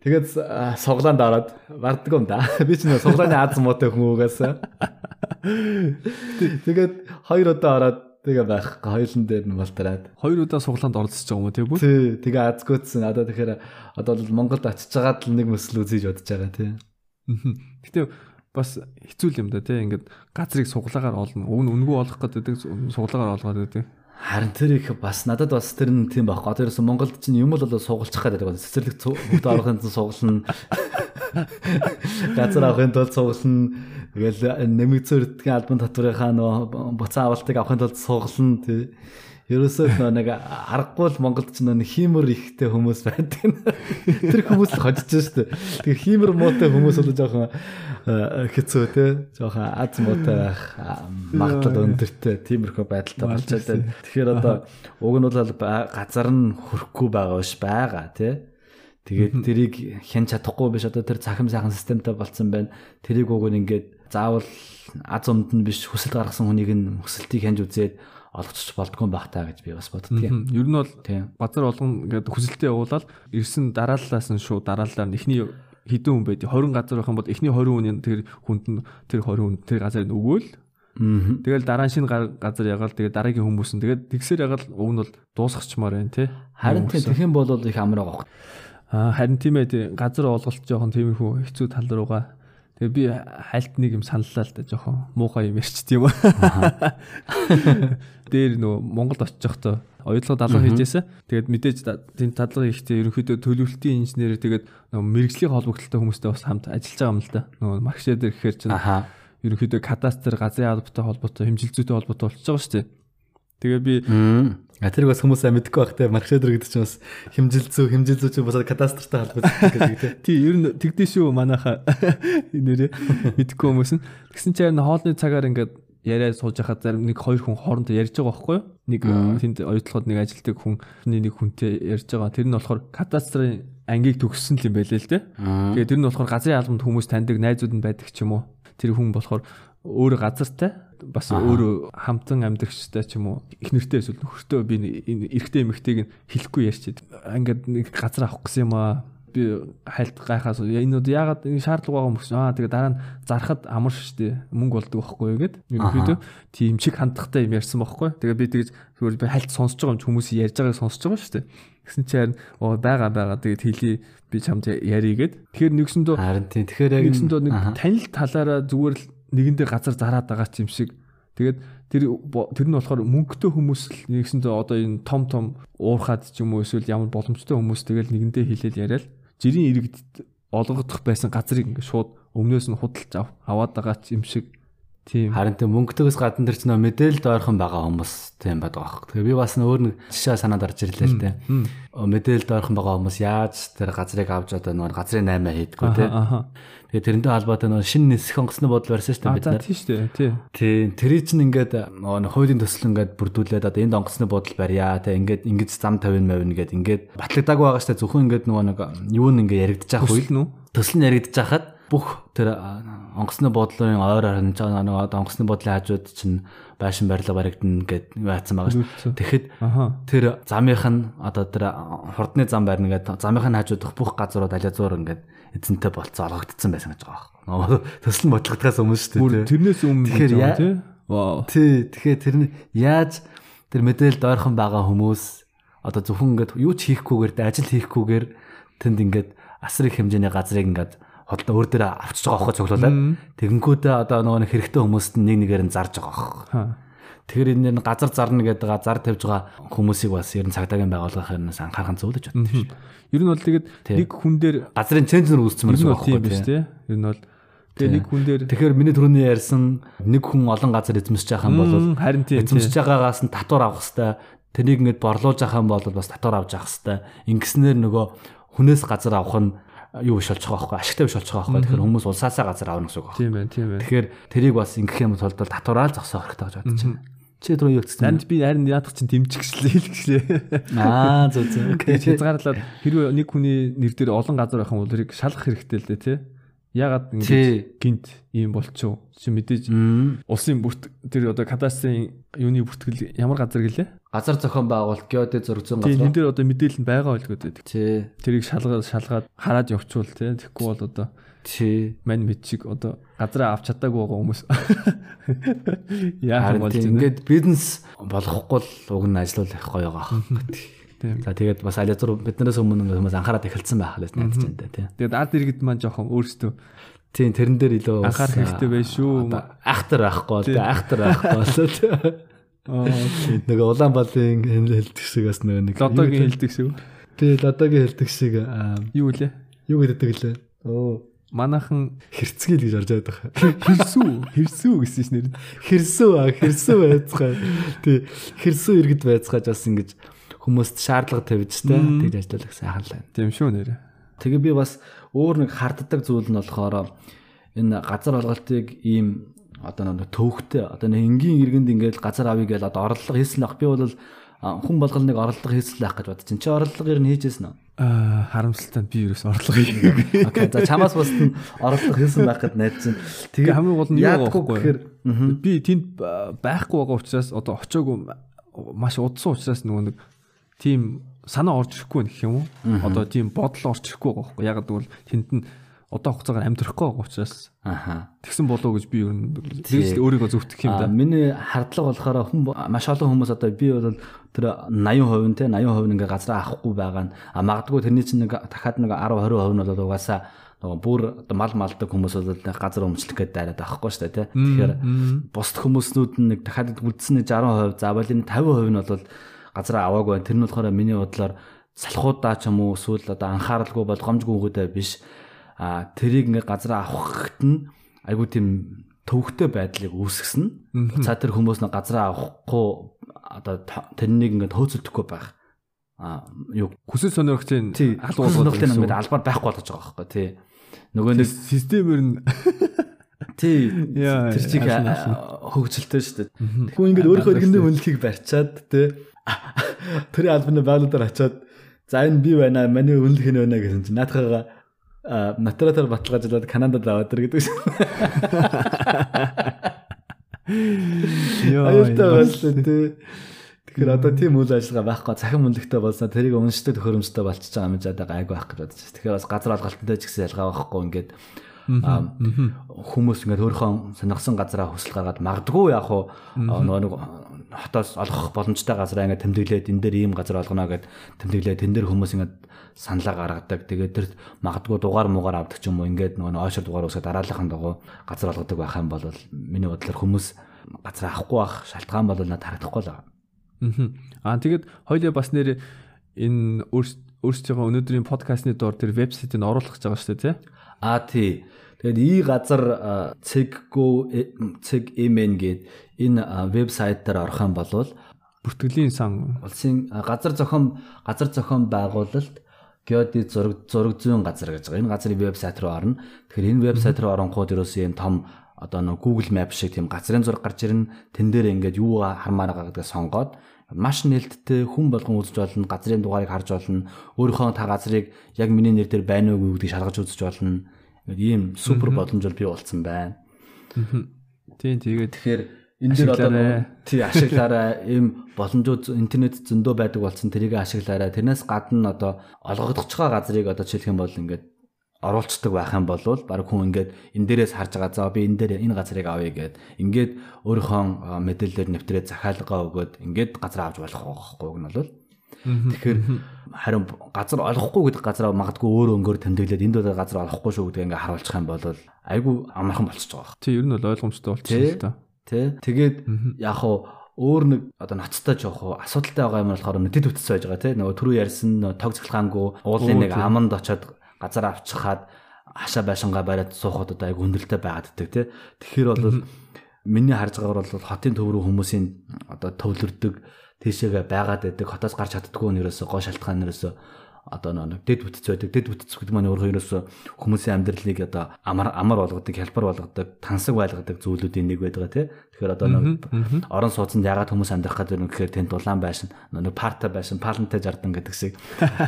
Тэгээд суглаанд ороод барддаг юм да. Би ч нэг суглааны аз муутай хүн угаасаа. Тэгээд хоёр удаа ороод тэгээ байх. Хоёулын дээр нь болтраад. Хоёр удаа суглаанд оролцож байгаа юм уу тий бүр? Тий, тэгээ азгүйдсэн. Одоо тэгэхээр одоо бол Монголд очиж байгаад л нэг мөсөл үзэж бодож байгаа тий. Мгм. Гэтэ бас хэцүү юм да тий ингээд газрыг суглагаар олно. Уг нь үнгүй олох гэдэг суглагаар олгоод байдаг. Харин тэр их бас надад бас тэр нь тийм байхгүй. Тэр гэсэн Монголд чинь юм л болоо суулчих гэдэг. Цэцэрлэг бүгд орохын тулд суулна. Газар авахын тулд суулна. Тэгэл нэмэгцөрдгийн албан татврынхаа нөө буцаа авалтыг авахын тулд суулна тий. Ерөөсөө нөө нэг аргагүй л Монголд ч нөө хиймэр ихтэй хүмүүс байдаг. Тэр хүмүүс л хожиж штэ. Тэгээ хиймэр муутай хүмүүс бол жоохон хэцүү те. Жоохон аз муутай байх магадлал өндөртэй тиймэрхүү байдалтай болчиход байна. Тэгэхээр одоо уг нь бол газар нь хөрөхгүй байгаа биш байгаа те. Тэгээд тэрийг хэн чадахгүй биш одоо тэр цахим сайхан системтэй болцсон байна. Тэрийг уг нь ингээд заавал аз өмд нь биш хүсэл гаргасан хүнийг нь хүсэлтийг хянж үзээд олгочих болдгүй байх таа гэж би бас боддгийн. Ер нь бол базар болгон ингээд хүсэлтээ явуулаад ирсэн дарааллаас нь шууд дарааллаар эхний хідэн хүн байд 20 газар байх юм бол эхний 20 хүний тэр хүнд нь тэр 20 хүн тэр газарыг өгөөл Тэгэл дараа нь шинэ газар ягаал тэгээ дараагийн хүмүүс нь тэгээд тэгсээр ягаал уг нь бол дуусгачмаар байна тий. Харин тийм тэгэх юм бол их амар байгаа. Аа харин тийм ээ газар олголт жоохон тиймэрхүү хэцүү тал руугаа Тэгээ би хальт нэг юм саналлаа л да жоохон муухай юм ярьч тийм үү. Дээр нөгөө Монголд байхдаа оюутлага дадлага хийжээсэн. Тэгээд мэдээж тийм дадлага хийхдээ ерөнхийдөө төлөвлөлтийн инженер тэгээд нөгөө мэрэгжлийн холбогдлолтой хүмүүстэй бас хамт ажиллаж байгаа юм л да. Нөгөө дээр гэхээр чинь ерөнхийдөө кадастр, газрын албатай холбоотой, хэмжилзүүтэй холбоотой болчихж байгаа шүү дээ. Тэгээ би А тэрийг бас хүмүүс сайн мэдгүй байх те маркшедер гэдэг чинь бас хэмжилзүү хэмжилзүү чинь бас кадастртай холбоотой гэдэг те. Тий ер нь тэгдэж шүү манайха нэрээ мэдгүй хүмүүс нь. Тэгсэн чинь хоолны цагаар ингээд яриа сууж хахад зарим нэг хоёр хүн хоорондоо ярьж байгаа байхгүй юу? Нэг тэнд оюутлахад нэг ажилтдаг хүний нэг хүнтэй ярьж байгаа. Тэр нь болохоор кадастрын ангийг төгссөн юм байлээ л те. Тэгээ тэр нь болохоор газрын албанд хүмүүс таньдаг найзууд нь байдаг ч юм уу. Тэр хүн болохоор өөр газартай бас өөрөө хамтан амьдрахчтай ч юм уу их нэртэй эсвэл нөхөртөө би энэ эрэгтэй эмэгтэйг нь хэлэхгүй ярьчихэд ингээд нэг газар авах гэсэн юм аа. Би хайлт гайхаас энэ ягаад энэ шаардлага байгаа юм бэ аа тэгээ дараа нь зархад амар штэ мөнгө болдог байхгүй гэгээд ерөнхийдөө тийм чиг хандлагатай юм ярьсан байхгүй. Тэгээ би тэгж зүгээр би хайлт сонсож байгаа юм хүмүүс ярьж байгааг сонсож байгаа штэ гэсэн чи харин оо байгаа байгаа. Тэгээд хэлий би чамд яригээд тэгэхээр нэгсэндөө харин тийм тэгэхээр яг нэгсэндөө нэг танил талаараа зүгээр л нэгэндээ газар зараад байгаа ч юм шиг. Тэгээд тэр тэр нь болохоор мөнгөтэй хүмүүс л нэгсэндээ одоо энэ том том уурхаад ч юм уу эсвэл ямар боломжтой хүмүүс тэгэл нэгэндээ хилээд яриад жирийн иргэд олгодох байсан газрыг ингээд шууд өмнөөс нь худалж аваад байгаа ч юм шиг. Харин тийм мөнгөдөөс гадна тэр чинь мэдээлэлд ойрхон байгаа хүмүүс тийм байдаг аах. Тэгээ би бас өөр нэг жишээ санаад орж ирлээ л дээ. Мэдээлэлд ойрхон байгаа хүмүүс яаж тэр газрыг авч одоо нөгөө газрын 8 хийдгүү те. Тэгээ тэрнтэй холбоотой нөгөө шинэ нисэх онгоцны бодол барьсан шүү дээ бид нар. Тийм шүү дээ. Тий. Тийм. Тэрий чинь ингээд нөгөө хуулийн төсөл ингээд бүрдүүлээд одоо энд онгоцны бодол барья те. Ингээд ингэж зам 50 мавин ингээд ингээд батлагдаагүй байгаа шүү дээ. Зөвхөн ингээд нөгөө нэг юу нэг ингээд яригдчих байх үйл. Төсөл нь яригдчих хахад бүх тэр онгоцны бодлын ойр харин нэг онгоцны бодлын хажууд чинь байшин барилга баригдана гэд яатсан байгаа шүү. Тэгэхэд тэр замынх нь одоо тэр хурдны зам барина гэдэг замынх нь хажуудах бүх газрууд алязуур ингээд эзэнтэй болцоо олгогдсон байсан гэж байгаа байна. Төсөл нь бодлогдохоос өмнө шүү дээ. Тэрнээс өмнө тэгэхээр тий. Вау. Тий. Тэгэхээр тэр нь яаж тэр мэдээлэлд ойрхон байгаа хүмүүс одоо зөвхөн ингээд юу ч хийхгүйгээр ажил хийхгүйгээр тэнд ингээд асар их хэмжээний газрыг ингээд хотлоо өөр дээр авчиж байгаа байхгүй цуглуулад тэгэнгүүтээ одоо нөгөө нэг хэрэгтэй хүмүүст нэг нэгээр нь зарж байгаа байхгүй. Тэгэхээр энэ газар зарна гэдэг зар тавьж байгаа хүмүүсийг бас ер нь цагдаагийн байгууллагын хэрнээс зүйл гэж боддог шүү. Ер нь бол тэгээд нэг хүн дээр газрын цензор үүсчмээр байгаа байхгүй тийм. Ер нь бол Тэгээ нэг хүн дээр Тэгэхээр миний түрүүний ярьсан нэг хүн олон газар эзэмсэж байгаа юм бол харин тийм эзэмсэж байгаагаас нь татвар авах хэвээр тэрийг ингэж борлуулж байгаа юм бол бас татвар авч явах хэвээр. Ингэснээр нөгөө хүнээс газар авах нь юу биш болчих واخхой ашигтай биш болчих واخхой тэгэхээр хүмүүс улсаасаа газар авна гэсэн үг байна. Тийм байна тийм байна. Тэгэхээр тэрийг бас ингэх юм бол татвараал зогсоох хэрэгтэй гэж бодож байна. Чи түрүү юу гэсэн? Нарийн би харин яадах чинь тэмчгчлээ хэлгчлээ. Аа зөв зөв. Окей. Хязгаарлаад хэрвээ нэг хүний нэр дээр олон газар байх юм бол тэрийг шалгах хэрэгтэй л дээ тий. Ягаад ингэж гинт ийм болчихоо. Чи мэдээж улсын бүрт тэр одоо кадастрын юуны бүртгэл ямар газар гэлээ? Газар зохион байгуулалт геодэ зөрчсөн газар. Тийм энэ дээр одоо мэдээлэл нь байгаа байлгүй дээ. Тий. Тэрийг шалгаад шалгаад хараад явуучвал тий. Тэгэхгүй бол одоо тий мань мэд шиг одоо газраа авч чадаагүй байгаа хүмүүс. Яа болж байна. Ингээд бизнес болохгүй л уг нь ажиллах гоё байгаа. За тэгээд бас алязур биднээс өмнө хүмүүс анхаарал эхэлсэн байх лээс найдаж байна тий. Тэгээд ард иргэд маань жоохон өөрсдөө Тийм тэрэн дээр илүү Анхаарах хэрэгтэй байх шүү. Ахтар байхгүй бол ахтар болоо. Аа окей. Нөгөө Улаанбаалын хэлдэг шиг бас нөгөө нэг Лодогийн хэлдэг шүү. тий лодогийн хэлдэг шиг Юу лээ? юу гэдэг лээ. Оо Манайхан хэрцгийл гэж орж байгаа. хэрсүү, хэрсүү гэсэн ш нэр. Хэрсүү аа хэрсүү байцгаа. Тий хэрсүү иргэд байцгааж бас ингэж хүмүүст шаардлага тавьж та Мм. тэгж ажиллах сайхан л байна. Тийм шүү нэр. Тэгээ би бас өөр нэг харддаг зүйл нь болохоор энэ газар олголтыг ийм одоо нэг төвхтэй одоо нэг энгийн иргэнд ингээд газар авъя гэж одоо орлого хийсэн ах би бол хүн болгол нэг орлого ах гэж бодчих. Чи орлого ер нь хийжсэн үү? Аа харамсалтай би ерөөс орлого хийгээгүй. Окей. За чамаас бус нь орлого хийсэн байх гэд найдсан. Тэгээ хамгийн гол нь юу байхгүй. мгм. Би тэнд ба- байхгүй байгаа учраас одоо очоогүй маш удсан учраас нөгөө нэг тийм санаа орж ирэхгүй гэх юм уу? Одоо тийм бодол орж ирэхгүй байгаа байхгүй. Яг гэвэл тэнд нь одоо хугацаагаар амьдрахгүй байгаа учраас Аха. тэгсэн болоо гэж би ер нь өөрийгөө зөвтгөх юм да. Миний хардлага болохоор хүн маш олон хүмүүс одоо би бол тэр 80% нь те 80% нь ингээ газар авахгүй байгаа нь а магадгүй тэрний чинь нэг дахиад нэг 10 20% нь бол угаасаа нөгөө бүр мал малдаг хүмүүс бол газар өмчлөх гэдэг дайраад байхгүй шүү дээ те. Тэгэхээр бусд хүмүүснүүд нь нэг дахиад үлдсэн нэг 60% за болын 50% нь бол газар аваагүй байна. Тэр нь болохоор миний бодлоор салхуудаа ч юм уу эсвэл одоо анхааралгүй болгоомжгүй үгүүдээ биш а тэрийг ингээ газар авахт нь айгуу тийм төвөгтэй байдлыг үүсгэсэн. За тэр хүмүүс нэг газар авахгүй одоо тэрнийг ингээ төөцөлдөхгүй байх. А юу Хүсэл сонирхтын алгуулгын гэсэн ингээд албаар байхгүй болгож байгаа байхгүй тий. Нөгөө нэг системээр нь тий тэр чиг нь нь. хөгжилтэй шүү дээ. Хүн ингээд өөрийнхөө иргэндээ үнэлхийг барьчаад тий тэрийн албаны байгууллагаар очиод за энэ би байна миний үнэлэх нь байна гэсэн чинь наадхаага натратар баталгаажлаад Канадад аваад ир гэдэг шүү. Аюултай байлаа тий. Тэгэхээр одоо тийм үйл ажиллагаа байхгүй цахим үнэлэхтэй болсноо тэрийг уншдаг төхөөрөмжтэй болчихж байгаа юм жаад гайгүй байх гэж бодож байна. Тэгэхээр бас газар алгалтантай ч гэсэн ялгаа байхгүй ингээд хүмүүс ингээд өөрийнхөө сонирхсан газараа хүсэл гаргаад магадгүй яг хуу нөгөө нэг хотоос олгох боломжтой газараа ингээд тэмдэглээд энэ дээр ийм газар олгоно гэд тэмдэглээд тэн дээр хүмүүс ингээд саналаа гаргадаг. Тэгээд тэр магадгүй дугаар муугаар авдаг ч юм уу ингээд нөгөө ойшор дугаар усаад дараалахын дагуу газар олгодог байх юм бол миний бодлоор хүмүүс газар авахгүй байх шалтгаан бол надад харагдахгүй л байна. Мгм. Аа тэгээд хоёлаа бас нэр энэ өөрсдийнхөө өнөөдрийн подкастны доор тэр вебсайтыг оруулах гэж байгаа шүү дээ тий. А тий. Тэгээд ий газар цэгго цэг.mn гээд энэ вебсайт дээр орох юм бол Бүртгэлийн сан улсын газар зохион газар зохион байгуулалт геоди зураг зураг зүйн газар гэж байгаа. Энэ газрын вебсайт руу орно. Тэгэхээр энэ вебсайт руу оронгууд ерөөсөө юм том одоо нэг Google Map шиг тийм газрын зураг гарч ирнэ. Тэн дээр ингээд юу хармаар байгаа гэдгээ сонгоод маш нээлттэй хүн болгон үзэж болно, газрын дугаарыг харж болно, өөрийнхөө та газрыг яг миний нэр дээр байна уугүй гэдгийг шалгаж үзэж болно. Ингээд ийм супер боломжтой бий болсон байна. тийм тэгээд Тэгэхээр энэ дээр одоо тий ашиглаарай. Ийм боломжууд интернет зөндөө байдаг болсон тэрийг ашиглаарай. Тэрнээс гадна одоо олгогдож байгаа газрыг одоо жишээлх юм бол ингээд оруулцдаг байх юм бол баг хүн ингээд энэ дээрээс харж байгаа. За би энэ дээр энэ газрыг авъя гэд ингээд өөрийнхөө мэдээлэлээр нэвтрээд захиалгаа өгөөд ингээд газар авч болох байхгүй гэн бол Тэгэхээр харин газар олохгүй гэдэг газараа магадгүй өөр өнгөөр тэмдэглээд энд бол газар олохгүй шүү гэдгийг ингээ харуулчих юм бол айгүй амархан болчихж байгаа. тий ер нь бол ойлгомжтой болчихсон Тий. л та. Тэ. Тэгээд яг хуу өөр нэг одоо ноцтой жоох уу асуудалтай байгаа юм болохоор нэтэд бүтсэн байж байгаа тий. Нөгөө түрүү ярьсан тог цэглгаангүй уулын нэг тий. аманд очоод газар авчихад хашаа байшингаа бариад суухад одоо айгу хүндрэлтэй байгаад ддэг тий. Тэгэхээр бол миний харж байгаагаар бол хотын төв рүү хүмүүсийн одоо төвлөрдөг тийшээгээ байгаад байдаг хотоос гарч чаддгүй ерөөсө гоо шалтгаан ерөөсө одоо нэг дэд бүтц байдаг. Дэд бүтц гэдэг маань өөрөө ерөөсө хүмүүсийн амьдралыг одоо амар амар болгодог хялбар болгодог тансаг байлгадаг зүйлүүдийн нэг байдаг тий. Тэгэхээр одоо нэг орон сууцнд ягаад хүмүүс амьдрах гэдэг нь гэхээр тэнд дулаан байшин нэг парта байшин палантай жардан гэдэг шиг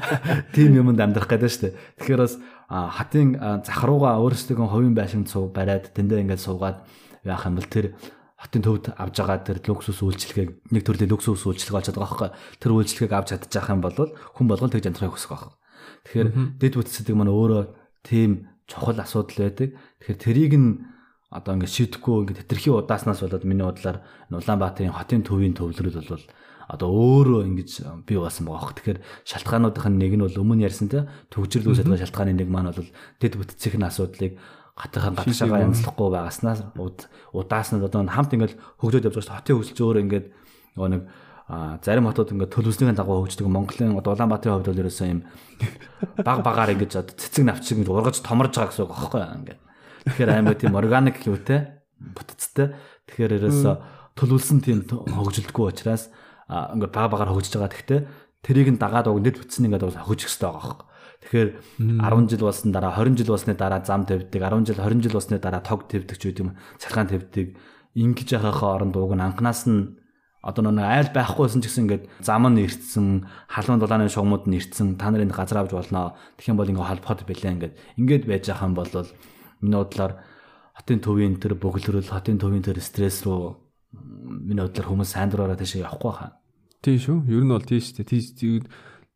тийм юмд амьдрах гэдэг шүү дээ. Тэгэхээр бас хатын а, зах руугаа өөрсдөө хувийн байшин цуг бариад тэндээ ингээд суугаад яах юм бол тэр хотын төвд авж байгаа тэр люксус үйлчлэгийг нэг төрлийн люксус үйлчлэг олж байгаа байхгүй тэр үйлчлэгийг авч чадчих юм бол хүн болгон тэгж амьдрахыг хүсэх байх. Тэгэхээр дэд бүтцэдэг маань өөрөө тийм чухал асуудал байдаг. Тэгэхээр тэрийг нь одоо ингээд шийдэхгүй ингээд тэтэрхий удааснаас болоод миний бодлоор Улаанбаатарын хотын төвийн төвлөрөл бол одоо өөрөө ингэж бий болсон байгаа хөх. Тэгэхээр шалтгаануудын нэг нь бол өмнө ярьсан те төгжрөл үүсэж байгаа шалтгааны нэг маань бол дэд бүтцийн асуудлыг хатынхаа гадагшаага янзлахгүй байгаснаас удаас нь одоо хамт ингээд хөгжөөд явж байгаа хотын хөгжил өөр ингээд нөгөө нэг зарим хотод ингээд төлөвснийхэн дагуу хөгждөг. Монголын одоо Улаанбаатарын хувьд бол ерөөсөө юм баг багаар ингээд одоо цэцэг навчиг ингээд ургаж томорж байгаа гэсэн үг аахгүй ингээд. Тэгэхээр аймаг тийм органик юутэй бүтцтэй. Тэгэхээр ерөөсөө төлөвлөсөн тийм хөгжилдөггүй учраас ингээд баг багаар хөгжиж байгаа. Гэхдээ тэрийг нь дагаад уг нэт бүтсэн ингээд хөгжих хэрэгтэй байгаа аахгүй Тэгэхээр 10 жил болсон дараа 20 жил болсны дараа зам тавьдаг, 10 жил 20 жил болсны дараа тог тавьдаг ч үгүй юм. Цалгаан тавьдаг. Ингэж яхахаа оронд уг нь анханаас нь одоо нэг айл байхгүйсэн ч гэсэн ингээд зам нь ирцэн, халуун дулааны шугамуд нь ирцэн, та нарын газар авч болно. Тэгэх юм бол ингээ холбоход билээ ингээд. Ингээд байж байгаа юм бол миний бодлоор хотын төвийн тэр бөглөрөл, хотын төвийн тэр стресс рүү миний бодлоор хүмүүс сайн дураараа тийш явахгүй хаа. Тийм шүү. Ер нь бол тийм шүү дээ. Тийм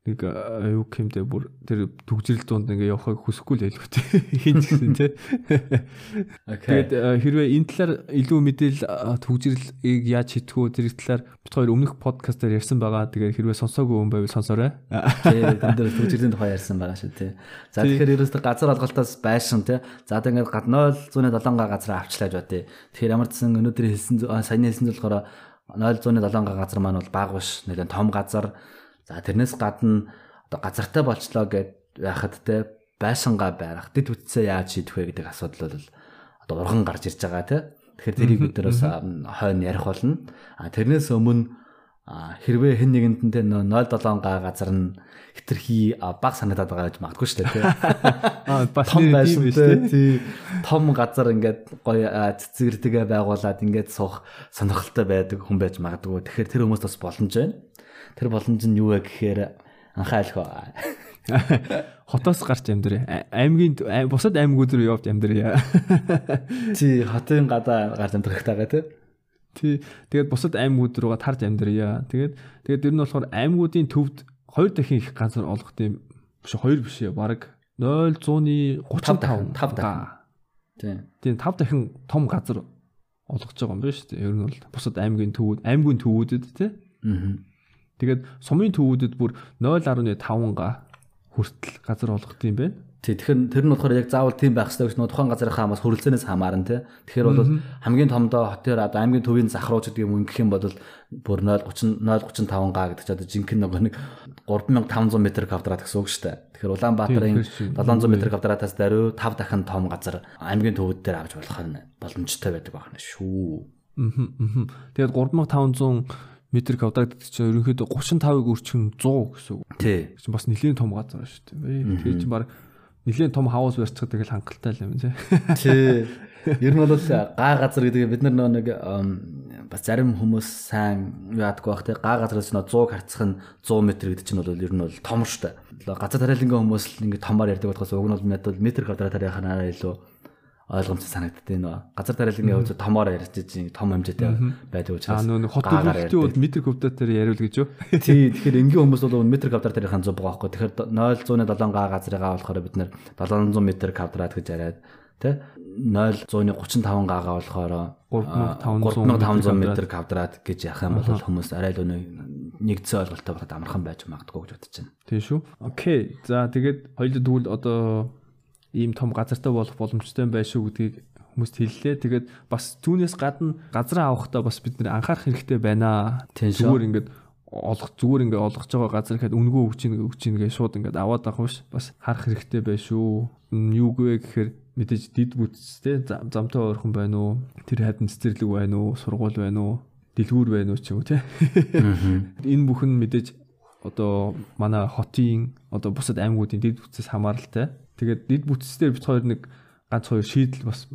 нэг юу гэмдэ бүр тэр төгжрэл донд ингээ явахыг хүсэхгүй л байлгүй тий хин гэсэн тий Тэгээд хэрвээ энэ талаар илүү мэдээлэл төгжрэлийг яаж хийдгүү тэр талаар бид хоёр өмнөх подкастаар ярьсан байгаа. Тэгээд хэрвээ сонсоогүй хүн байвал сонсоорой. Тий энэ дээр төгжрлийн тухай ярьсан байгаа шүү тий за тэгэхээр ерөөсөө газар алгалтаас байшин тий за тэгээд гад 0.7 га газар авчлаа гэж бат тий тэгэхээр ямар ч сан өнөөдөр хэлсэн саяны хэлсэн болохоор 0.7 га газар маань бол баг биш нэлээд том газар За тэрнээс гадна одоо газартай болчлоо гэд байхад те байшингаа байрах дэд үтсээ яаж шийдэх вэ гэдэг асуудал бол одоо урган гарч ирж байгаа те. Тэгэхээр тэрийг бид нэрээс хойно ярих болно. А тэрнээс өмнө хэрвээ хэн нэгэнд нь те 0.7 га газар нь хитрхи баг санагдаад байгаа гэж магадгүй шүү дээ тий. Том байсан. Тий. Том газар ингээд гоё цэцгэртэйгээ байгуулад ингээд суух сонирхолтой байдаг хүн байж магадгүй. Тэгэхээр тэр хүмүүс бас боломж байна. Тэр боломж нь юу вэ гэхээр анхаалх ба. Хотоос гарч амьдрээ. Аймгийн бусад аймагуд руу явж амьдрээ. Тий, хотын гадаа гарч амьдрах тагаа тий. Тий. Тэгээд бусад аймагуд руугаа тарж амьдрья. Тэгээд тэгээд тэр нь болохоор аймагуудын төвд хоёр дахин их газар олгох тийм биш хоёр биш баг 0.135 5 дахин. Тий. Тийм 5 дахин том газар олгож байгаа юм байна шүү дээ. Ер нь бол бусад аймгийн төвүүд, аймгийн төвүүдэд тий. Аа Тэгээд сумын төвүүдэд бүр 0.5 га хүртэл газар олгох юм байна. Тэгэхээр тэр нь болохоор яг заавал тийм байх хэрэгтэй гэж нөө тухайн газрынхаа хамаас хөрөлцөнөөс хамаарна тий. Тэгэхээр бол хамгийн томдоо хотоор одоо аймгийн төвийн захрууч гэдэг юм ингэх юм бол бүр 0.30 0.35 га гэдэг чинь одоо жинхэнэ нөгөө нэг 3500 м квадрат гэсэн үг шүү дээ. Тэгэхээр Улаанбаатарын 700 м квадратаас даруй 5 дахин том газар аймгийн төвүүд дээр авч болох нь боломжтой байдаг байна шүү. Тэгээд 3500 метр квадрат гэдэг чинь ерөнхийдөө 35-ыг өрчгөн 100 гэсэн үг. Тий. Чинь бас нэлийн том газар шүү дээ. Тэгээ чинь баг нэлийн том хаус барьцдаг тэгэл хангалттай юм тий. Тий. Ер нь бол га газар гэдэг бид нар нэг бас зарим хүмүүс сайн яадгүй бах тий. Га газраас нь 100 харцах нь 100 м гэдэг чинь бол ер нь бол том шүү дээ. Газар тариалангийн хүмүүс л ингэ томоор ярьдаг болохоос уг нь бол метр квадратаар яханаа илүү ойлгомжтой санагддаг нөө газар тариалангийн хувьд томоор ярьж чинь том хэмжээтэй байдаг учраас аа нөө хот төлөвлөлтийн үед метр квадратаар яриул гэж юу? Тий тэгэхээр энгийн хүмүүс бол метр квадрат тарихын зүг байгаа байхгүй. Тэгэхээр 0.107 га газрыгаа болохоор бид нэр 700 метр квадрат гэж яриад тий 0.135 гагаа болохоор 3500 метр квадрат гэж яах юм бол хүмүүс арай л өнөө нэгдсэн ойлголттой байхад амархан байж магадгүй гэж бодож байна. Тийм шүү. Окей. За тэгээд хоёул тэгвэл одоо ийм том газартай болох боломжтой байх шүү гэдгийг хүмүүст хэллээ. Тэгээд бас түүнээс гадна газраа авахдаа бас бид нэр анхаарах хэрэгтэй байна. Зүгээр ингээд олох зүгээр ингээд олгож байгаа газар гэхэд үнгөө өгч ийн өгч ийн гэж шууд ингээд аваад авах биш бас харах хэрэгтэй байх шүү. Юу гээ гэхээр мэдээж дид бүтцтэй замтай ойрхон байна уу? Тэр хадин цэцэрлэг байна уу? Сургууль байна уу? Дэлгүүр байна уу ч юм уу тий. Энэ бүхэн мэдээж одоо манай хотын одоо бусад аймагуудын дид бүтцээс хамааралтай Тэгээд дид бүтцээр бит хоёр нэг ганц хоёр шийдэл бас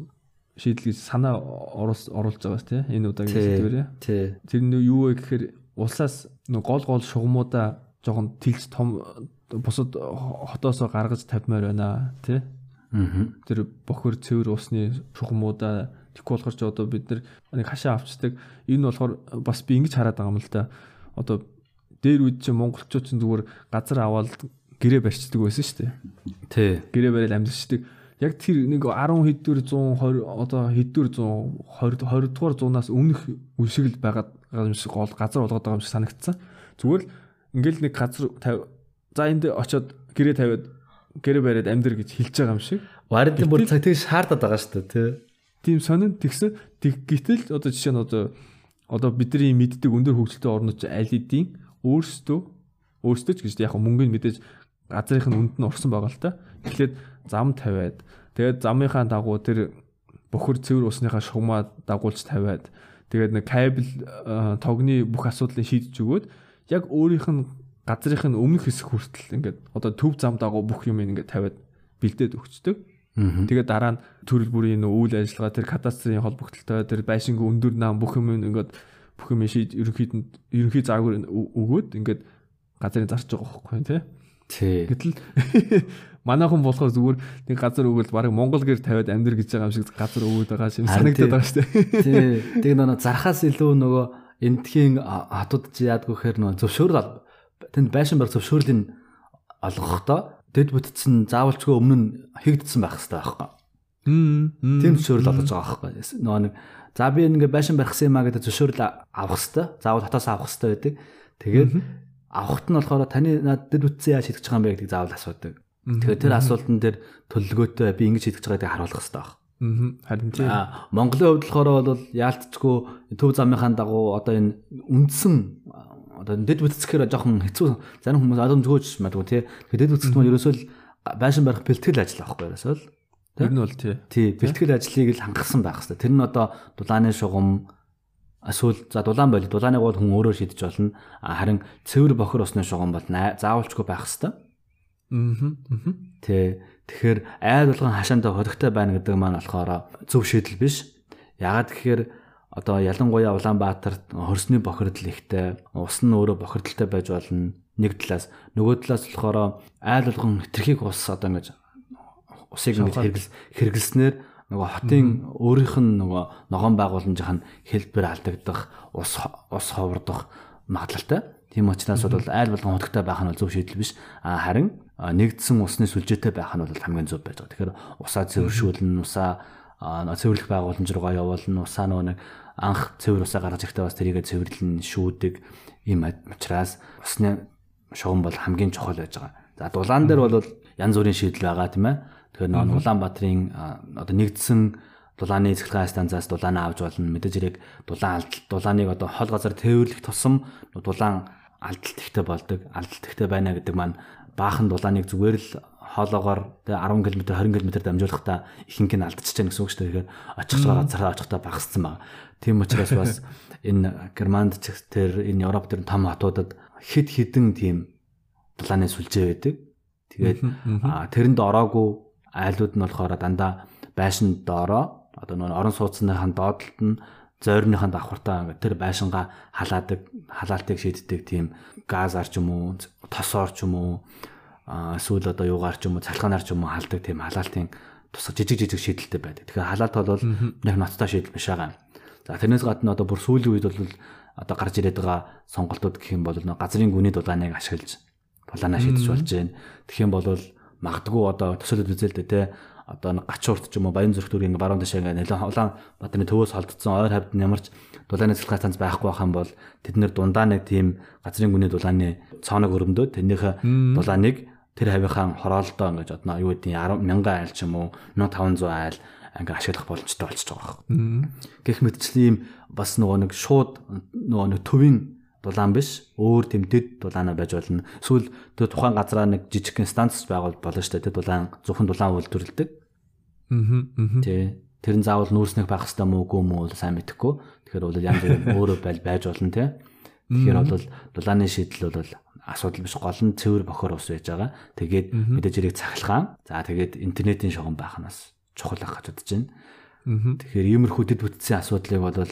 шийдэл гэж санаа оруулж байгаа тийм энэ удаагийн сэдвэрээ. Тэр нь юу вэ гэхээр улсаас нэг гол гол шугамудаа жоохон тэлж том бусад хотоосоо гаргаж тавьмаар байна тий. Аа. Тэр бохор цэвэр усны шугамудаа тэггүй болохоор ч одоо бид нэг хашаа авчдаг. Энэ болохоор бас би ингэж хараад байгаа юм л да. Одоо дээр үед чинь монголчууд чинь зүгээр газар аваад гэрээ барьцдаг байсан шүү дээ. Тий. Гэрээ бариад амьдчдаг. Яг тэр нэг 10 хэдвэр 120 одоо хэдвэр 120 20 дугаар зуунаас өмнөх үе шиг л байгаад юм шиг гол газар болгоод байгаа юм шиг санагдсан. Зүгээр л ингээл нэг газар за энд очиод гэрээ тавиад гэрэ бариад амьдр гэж хэлж байгаа юм шиг. Вард бүр цаг тэг шаардаад байгаа шүү дээ тий. Тийм сонин тэгсэн тэг гítэл одоо жишээ нь одоо одоо бидний мэддэг өндөр хөгжилтэй орнууд аль эдийн өөрсдөө өөрсдөө ч гэж яг мөнгөний мэдээж газрынх нь үнд нь урсан байгаа л та. Тэгэхээр зам тавиад тэгээд замынхаа дагуу тэр бохор цэвэр усныхаа шугамаа дагуулж тавиад тэгээд нэг кабель э, тогны бүх асуудлыг шийдэж өгөөд яг өөрийнх нь газрынх нь өмнөх хэсэг хүртэл ингээд одоо төв зам дагуу бүх юм ингээд тавиад бэлдээд өгчдөг. Тэгээд дараа нь төрөл бүрийн үйл ажиллагаа тэр кадастрын холбогдлолтой тэр байшингийн өндөр наам бүх юм ингээд бүх юм шийд ерөнхийд нь ерөнхий заагур өгөөд ингээд газрын зарж байгаа байхгүй тий. Гэтэл манайхан болохоор зүгээр нэг газар өгөөл баг Монгол гэр тавиад амьдр гэж байгаа юм шиг газар өгөөд байгаа юм санагдаад байгаа шүү дээ. Тий. Тэгээ нөгөө зархаас илүү нөгөө энтхийн хатууд чи яадгүй хэр нөгөө зөвшөөрөл тэнд байшин барь зөвшөөрлийн олгохдоо дэд бүтцэн заавалчгүй өмнө нь хигдсэн байх хэрэгтэй байхгүй. Тийм зөвшөөрөл олгож байгаа байхгүй. Нөгөө нэг за би ингээ байшин барихсан юм а гэдэг зөвшөөрөл авах хэрэгтэй. Заавал хотоос авах хэрэгтэй байдаг. Тэгээд авахт нь болохоор таны над дэд бүтцэн яаж шийдэж байгаа юм бэ гэдгийг заавал асуудаг. Тэгэхээр тэр асуултан дээр төлөлгөөтэй би ингэж шийдэж байгааг харуулах хэрэгтэй байна. Аа харин тийм. Монголын хувьд болохоор бол яалтчгүй төв замынхаа дагуу одоо энэ үндсэн одоо дэд бүтцэхээр жоохон хэцүү зарим хүмүүс ойлгомжгүйч магадгүй тий. Тэгэхээр дэд бүтцэд маань ерөөсөө л байшин барих бэлтгэл ажил байхгүй ерөөсөө л Тэр нь бол тий. тий бэлтгэл ажлыг л хангасан байх хэрэгтэй. Тэр нь одоо дулааны шугам эсвэл за дулаан байл дулааныг бол хүн өөрөө шийдэж болно. Харин цэвэр бохор усны шугам бол заавалчгүй байх хэрэгтэй. Аа. Тэ. Тэгэхээр айл болгон хашаандаа хоригтой байна гэдэг маань болохоор зөв шийдэл биш. Ягаад гэхээр одоо ялангуяа Улаанбаатарт хорсны бохирдол ихтэй, ус нь өөрөө бохирдолтой байж болно. Нэг талаас, нөгөө талаас болохоор айл болгон хитрхийг ус одоо ингэж усыг ингэж хэрэглэснээр нөгөө хотын өөрийнх нь нөгөө ногоон байгууламжийн хэлбэр алдагдах, ус ус ховрдох магадлалтай. Тийм учраас бол айл болгон хотогтой байх нь зөв шийдэл биш. А харин нэгдсэн усны сүлжээтэй байх нь бол хамгийн зөв байж байгаа. Тэгэхээр усаа цэвэршүүлнэ, усаа цэвэрлэх байгууламж руугаа явуулна, усаа нөгөө нэг анх цэвэр усаа гаргаж ирэхдээ бас тэрийгэ цэвэрлэн шүүдэг юм учраас усны шугам бол хамгийн чухал байж байгаа. За дулаан дээр бол янз бүрийн шийдэл байгаа тийм ээ. Тэгэхээр нөгөө Улаанбаатарын одоо нэгдсэн дулааны цэцлэгийн станцаас дулаанаа авч болно. Мэдээж хэрэг дулаан алдалт дулааныг одоо хол газар тээвэрлэх тусам дулаан алдалт ихтэй болдог. Алдалт ихтэй байна гэдэг маань баахан дулааныг зүгээр л хоолоогоор тэ 10 км 20 км дамжуулахдаа ихэнх нь алдчихж байгаа гэсэн үг шүү дээ. Тэгэхээр очих газараа очихдаа багассан байна. Тийм учраас бас энэ Германд ч тэр энэ Европ төр том хотуудад хэд хідэн тийм дулааны сүлжээ байдаг. Тэгээд тэрэнд ороогүй айлууд нь болохоор дандаа байшин доороо одоо нөр орон сууцныхаа доотлолт нь зойрныхаа давхартаа ингээд тэр байшингаа халаадаг халаалтыг шийддэг тийм газар ч юм уу тосоор ч юм уу эсвэл одоо юугаар ч юм уу цалханаар ч юм уу халдаг тийм халаалтын тусах жижиг жижиг шийдэлтэй байдаг. Тэгэхээр халаалт бол яг ноцтой шийдэл биш байгаа. За тэрнээс гадна одоо бүр сүүлийн үед бол одоо гарч ирээд байгаа сонголтууд гэх юм бол газрын гүний дулааныг ашиглаж дулаанаа шийдэж болж байна. Тэгэх юм бол магадгүй одоо төсөөлөд үзэл дээ те. Одоо гачуурт ч юм уу баян зүрх төргийн баруун дэшээ ингээ нэлээд улаан бадрын төвөөс холдсон ойр хавьд ямарч дулааны цэцлэг танц байхгүй байх юм бол тэд нэр дундаа нэг тийм газрын гүний дулааны цооног өрөмдөө тэрнийхээ дулааныг тэр хавийнхаа хороолдоо ингэж одноо юу гэдэг 10 мянган айл ч юм уу 1500 айл ингээ ашиглах боломжтой болчихж байгаа юм. Гэх мэтчлэн ийм бас нөгөө нэг шууд нөгөө нэг төвийн дулаан биш өөр тэм дэд дулаанаа байж болно. Эсвэл тэр тухайн газараа нэг жижигхэн станц байгуул болно шүү дээ. Тэр дулаан зөвхөн дулаан үйлдвэрлэдэг. Аа. Тий. Тэр нь заавал нүүрснэх байх хэвээр мүү үгүй мүү сайн мэдэхгүй. Тэгэхээр бол янз бүр өөрөө байл байж болно тий. Тэгэхээр бол дулааны шийдэл бол асуудал биш гол нь цэвэр бохор ус байж байгаа. Тэгээд мэдээж хэрэг цахилгаан. За тэгээд интернетийн шугам байх нь бас чухал ах гэж бодож байна. Тэгэхээр иймэрхүү дэд бүтцийн асуудлыг бол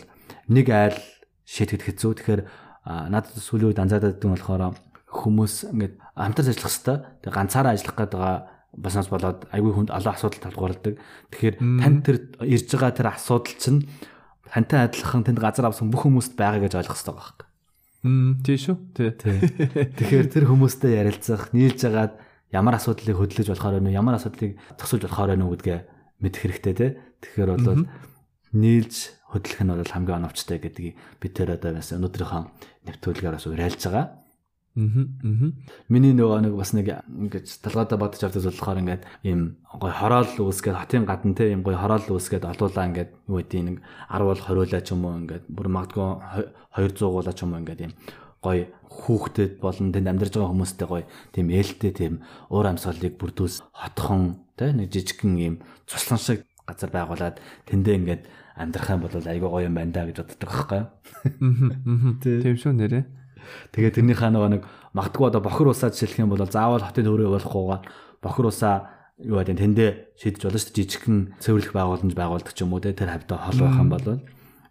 нэг айл шийдэхэд хэцүү. Тэгэхээр надад сүүлийн үед анзаардаг юм болохоор хүмүүс ингээд хамтарч ажиллах хэвээр тэг ганцаараа ажиллах гэдэг байгаа бас нас болоод айгүй хүнд олон асуудал талгуурладаг. Тэгэхээр танд тэр ирж байгаа тэр асуудал чинь тантай адилхан тэнд газар авсан бүх хүмүүст байгаа гэж ойлгох хэрэгтэй байна. Мм тий шүү. Тий. Тэгэхээр тэр хүмүүстэй ярилцах, нийлж агаад ямар асуудлыг хөдлөж болохоор байна уу, ямар асуудлыг зогсуулж болохоор байна уу гэдгээ мэдэх хэрэгтэй тий. Тэгэхээр бол нийлж хөдлөх нь бол хамгийн оновчтой гэдгийг бид тэр одоо бас өнөөдрийнхөө нэвтрүүлгээр бас уриалж байгаа. Мгм. Миний нөгөө нэг бас нэг ингэж талгаадаа бодож авдаг болохоор ингээд ийм гой хороол үүсгээд хотын гадна те ийм гой хороол үүсгээд олуулаа ингээд юу гэдэг нэг 10 бол 20 ч юм уу ингээд бүр магадгүй 200 гуулаа ч юм уу ингээд ийм гой хүүхдэд болон тэнд амьдарч байгаа хүмүүстэй гой тийм ээлтэй тийм уур амьсгалыг бүрдүүлс хотхон те нэг жижигхэн ийм цуслан шиг газар байгуулад тэндээ ингээд амьдрах юм бол айгүй гоё юм байна да гэж боддог байхгүй юу? Тийм шүү нэрээ. Тэгээ тэрнийхээ нөгөө нэг магадгүй одоо бохир усаа жишээлх юм бол заавал хотын төрөө болохгүйгээр бохир усаа юу гэдэг тэндээ шийдэж болно шүү дээ жижигхэн цэвэрлэх байгууламж байгуулдаг ч юм уу те тэр хавьтай хол байх юм бол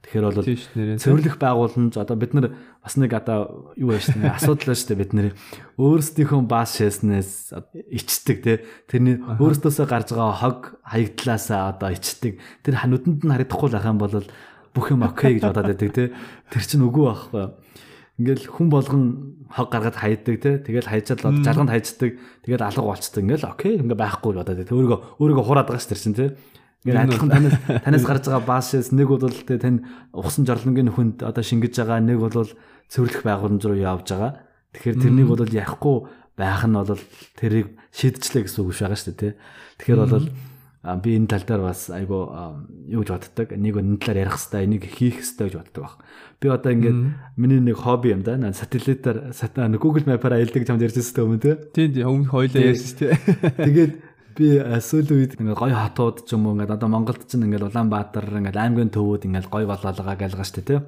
тэгэхээр бол цэвэрлэх байгууламж одоо бид нар бас нэг одоо юу шүү дээ асуудал байна дээ бид нар өөрсдийнхөө бааз шээснээс ичдэг те тэрний өөрсдөөсөө гарч байгаа хог хаягдлаасаа одоо ичдэг. Тэр ханууданд нь харагдахгүй байх юм бол бүх юм окей гэж бодоод байдаг те тэр чинь үгүй байхгүй. Ингээл хүн болгон хог гаргаад хайдаг те тэгэл хайчаад одоо жалганд хайцдаг тэгэл алга болцдог ингээл окей ингээ байхгүй л бодоод те өөрийгөө өөрийгөө хураад байгаа ш тэр чинь те ингээл адилхан танаас танаас гарч байгаа баашээс нэг бол тань угсан жорлонгийн хүнд одоо шингэж байгаа нэг бол цэвэрлэх байгууламж руу явж байгаа. Тэгэхээр тэрнийг бол ярихгүй байх нь бол тэрийг шийдчихлээ гэсэн үг биш байгаа шүү дээ тэгэхээр бол би энэ тал дээр бас айгу а, юу гэж боддог? Нэг энэ талаар ярих хэвээр энийг хийх хэвээр гэж боддог баг. Би одоо ингээд миний нэг хобби юм да. Сателлитаар Google Map-аар аялдаг чамд ярьж байгаа юм те Тийм тийм өмнөх хоёлаа ярьсан тий. Тэгээд би а, сүүлийн үед ингээ гоё хотууд ч юм уу ингээ одоо Монголд ч ингээ Улаанбаатар ингээ аймгийн төвүүд ингээ гоё болоолгаа гэлгаа штэ тий.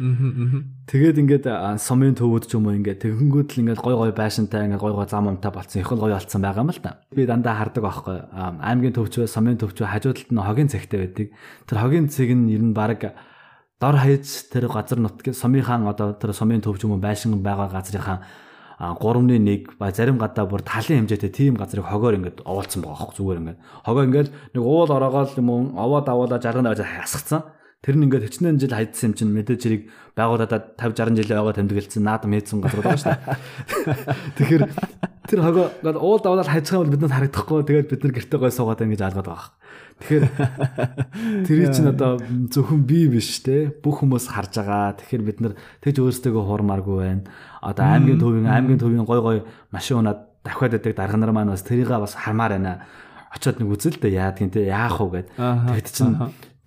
Тэгээд ингээд а, сумын төвүүд ч юм уу ингээ тэгэнгүүт л ингээ гоё гоё байшинтай ингээ гоё гоё зам амтай болсон их л гоё болцсон байгаа юм л та. Би дандаа хардаг байхгүй а, аймгийн төвчөө сумын төвчөө хажуудалд нь хогийн цэгтэй байдаг. Тэр хогийн цэг нь ер нь баг дор хаяж тэр газар нутгийн сумынхаа одоо тэр сумын төв ч юм уу байшин байгаа газрынхаа 3-ны 1 ба зарим гадаа бүр талын хэмжээтэй тийм газрыг хогоор ингээд овоолцсон байгаа хөх зүгээр ингээд. Хогоо ингээд нэг уул ороогоол юм уу овоод аваалаа жаргана гэж хасгацсан тэр нь ингээд хичнээн жил хайдсан юм чинь мэдээж хэрэг байгууллагад 50 60 жилийн байгаа тэмдэглэсэн наадам хийсэн газар байгаа шүү дээ. Тэгэхээр тэр хогоо ингээд уул даваад хайцгаа бол биднээс харагдахгүй тэгээд бид нар гэртээ гой суугаад байна гэж алгаад байгаа тэгэхээр тэр чинь одоо зөвхөн би биш те бүх хүмүүс харж байгаа. Тэгэхээр бид нар тэгж өөрсдөө хуурмааргүй байна одоо аймгийн төвийн аймгийн төвийн гой гой машин унаад давхиад байдаг дарга нар маань бас тэрийг бас хармаар байна. Очоод нэг үзэл дээ яа те яах вэ гэд. Тэгэд чинь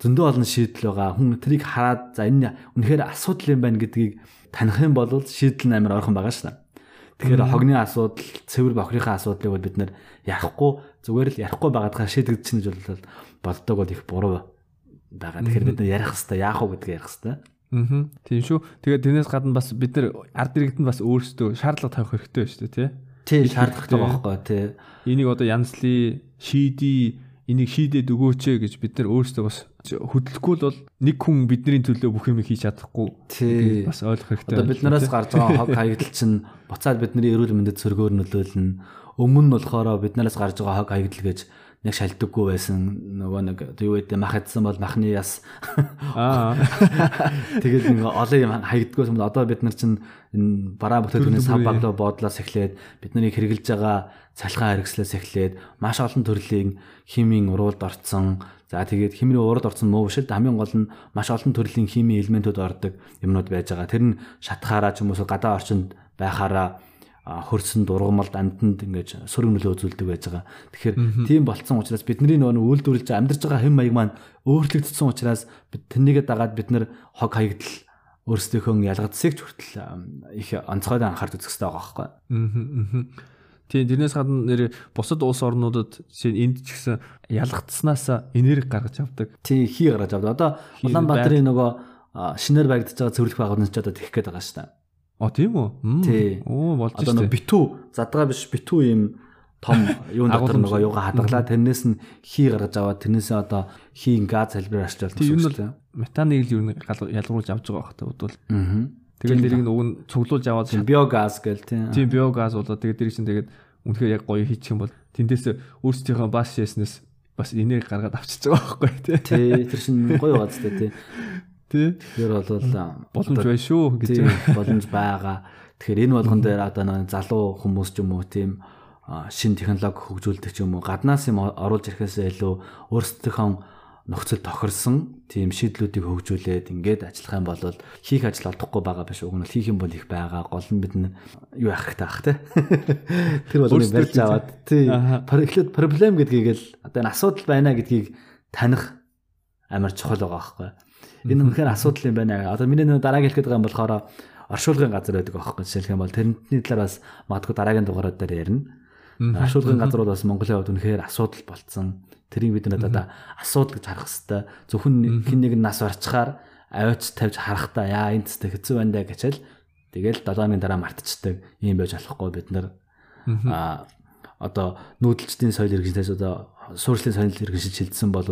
зөндөө олон шийдэл байгаа. Хүн тэрийг хараад за энэ үнэхээр асуудал юм байна гэдгийг таних юм бол шийдэл нь амар ойрхон байгаа дээ Тэгэхээр хогны асуудал, цэвэр бохрийнхаа асуудлыг бол бид нэр ярихгүй зүгээр л ярихгүй байгаадгаа шийдэгдчихнэ гэж бол боддог бол их буруу байгаа. Тэгэхээр бид ярих хэвээр яах вэ гэдгийг ярих хэвээр. Мгм. Тийм шүү. Тэгээд тэрнээс гадна бас бид нар ард иргэдэнд бас өөрсдөө шаардлага тавих хэрэгтэй шүү дээ тий. Тий шаардлагатай байхгүй тий. Энийг одоо янзлын шийдий энийг шийдээд өгөөч гэж бид нар өөрсдөө бас хөдөлгөхгүй л бол нэг хүн бидний төлөө бүх юм хийж чадахгүй. Тий. Бас ойлгох хэрэгтэй. Одоо бид нараас гарч байгаа хог хаягдл чинь буцаад бидний эрүүл мэндэд сөргөөр нөлөөлнө. Өмнө нь болохоор бид нараас гарч байгаа хог хаягдл гэж нэг шалдаггүй байсан. Нөгөө нэг юу гэдэг мах идсэн бол махны яс. Аа. тэгээд нэг олон юм хаягдггүйс юм. Одоо бид нар чинь энэ бараа бүтээгдэхүүний сав баглаа боодлоос эхлээд бид нарыг хэрэгжилж байгаа цалхаан хэрэгслээс эхлээд маш олон төрлийн химийн уралд орцсон за тэгээд химийн уралд орцсон муу биш л хамгийн гол нь маш олон төрлийн химийн элементүүд ордог юмнууд байж байгаа. Тэр нь шатхаараа ч юм уу гадаа орчинд байхаараа хөрсөн дургамалд амьтанд ингэж сөрөг нөлөө үзүүлдэг байж байгаа. Тэгэхээр тийм болцсон учраас бидний нөгөө үйлдвэрлэж амьдарч байгаа хэм маяг маань өөрчлөгдсөн учраас бид тэрнийгээ дагаад бид нар хог хаягдл өөрсдийнхөө ялгадсыг ч хүртэл их онцгойд анхаард үзэх хэрэгтэй байгаа байхгүй. Мгм. Тийм тэрнээс гадна нэр бусад улс орнуудад жишээ нь энд ч гэсэн ялгдсанаас энерги гаргаж авдаг. Тий хий гаргаж авдаг. Одоо Улаанбаатарын нөгөө шинээр баригдаж байгаа цэвэрлэх байгууллагын ч одоо тэгэх гээд байгаа шүү дээ. А тийм үү? Тий. Оо болж Одоо нөгөө штэ. битүү задгаа биш битүү юм том юун дотор нөгөө юугаа хадгалаа тэрнээс нь хий гаргаж аваад тэрнээсээ одоо хийн газ хэлбэрээр ашиглаж Тийм юм дээ. бол метаныг л нэг гал- ялгаруулж авч байгаа та бодвол. Аа. Тэгээд дэрийг нь уг нь цуглуулж аваад Тийм биогаз гэл тийм. тийм биогаз болоо тэгээд дэрийг чинь тэгээд үнэхээр яг гоё хийчих юм бол тэндээс өөрсдийнхөө бас шээснээс бас энерги гаргаад авчиж байгаа байхгүй тий. Тий тэр чинь гоё байгаа зү тий. Тэр бол Боломж байна шүү гэж боломж байгаа. Тэгэхээр энэ болгон дээр одоо нэг залуу хүмүүс ч юм уу тийм шин технологи хөгжүүлдэг ч юм уу гаднаас юм оруулж ирэхээс илүү өөрсдийнхөө нөхцөл тохирсон тийм шийдлүүдийг хөгжүүлээд ингээд ажиллах юм бол хийх ажил олдохгүй байгаа биш. Уг нь хийх юм бол их байгаа. Гол нь бид нь юу яах хэрэгтэй ах те. Тэр болгоныг барьж аваад тий. Эхлээд проблем гэдгийг л одоо энэ асуудал байна гэдгийг таних амар чухал байгаа байхгүй энэ үнэхээр асуудал юм байна. Одоо миний нэг дараагийн хэлэх гэдэг юм болохоор оршуулгын газар байдаг аахгүй жишээлх юм бол тэрний талаар бас магадгүй дараагийн дугаарууд дээр ярина. Оршуулгын газрууд бас Монголын хувьд үнэхээр асуудал болцсон. Тэрийг бид надад одоо асуудал гэж харах хэвээр зөвхөн хин нэг нас орчхаар аваач тавьж харахтаа яа энэ тест хэцүү байна даа гэчээл тэгэл 7 өдрийн дараа мартчихдаг юм байж болохгүй бид нар. А одоо нүүдэлчдийн соёл иргэншилтээс одоо суурьшлийн соёл иргэншилт шилжсэн бол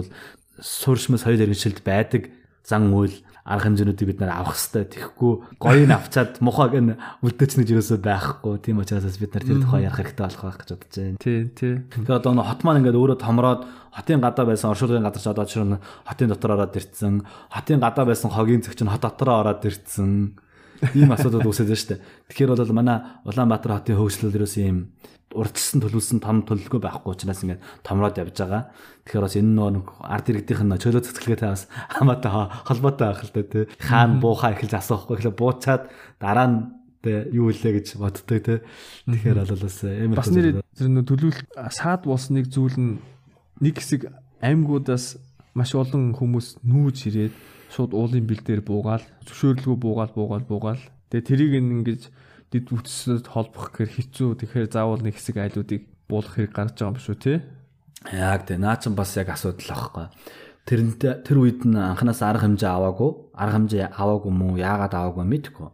суурьшмал соёл иргэншилт байдаг зан үйл арга хэмжээнүүдийг бид нар авах хэрэгтэй. Тэгэхгүй гоёг нь авчаад мухаг нь үлдээч нэг юусоо байхгүй. Тийм учраас бид нар тэр тухай ярих хэрэгтэй болох байх гэж бодож байна. Тий, тий. Тэгэхээр одоо нэг хот маань ингээд өөрөө томроод хотын гадаа байсан оршуулгын газар ч одоо жишээ нь хотын дотор ороод ирцэн. Хотын гадаа байсан хогийн зэг чинь хот дотороо ороод ирцэн. Ийм асуудал үүсэж байна шүү дээ. Тэгэхээр бол манай Улаанбаатар хотын хөгжлөл ерөөс ийм урдчилсан төлөвлөсөн том төлөвлөгөө байхгүй учраас ингээд томроод явж байгаа. Тэгэхээр бас энэ нэг ард иргэдийнх нь чөлөө цэцгэлгээтэй бас хамаатай холбоотой байх л да тий. Хаана буухаа эхэлж асуухгүй эхлээ буучаад дараа нь тэ юу илээ гэж боддог тий. Тэгэхээр бол бас амар бас нэр тэр нөө төлөвлөл саад болсныг зүйл нь нэг хэсэг аймагуудаас маш олон хүмүүс нүүж ирээд шууд уулын бэлдээр буугаал зөвшөөрлгөө буугаал буугаал буугаал тэгээ тэрийг ингэж дид үтсэд холбох гэхээр хэцүү. Тэгэхээр заавал нэг хэсэг айлуудыг буулгах хэрэг гарч байгаа юм шүү тий. Яг тий. Наа чин бас яг асуудал аахгүй. Тэрнтэй тэр үед нь анханаас арга хэмжээ аваагүй, арга хэмжээ аваагүй мүү, яагаад аваагүй мэдэхгүй.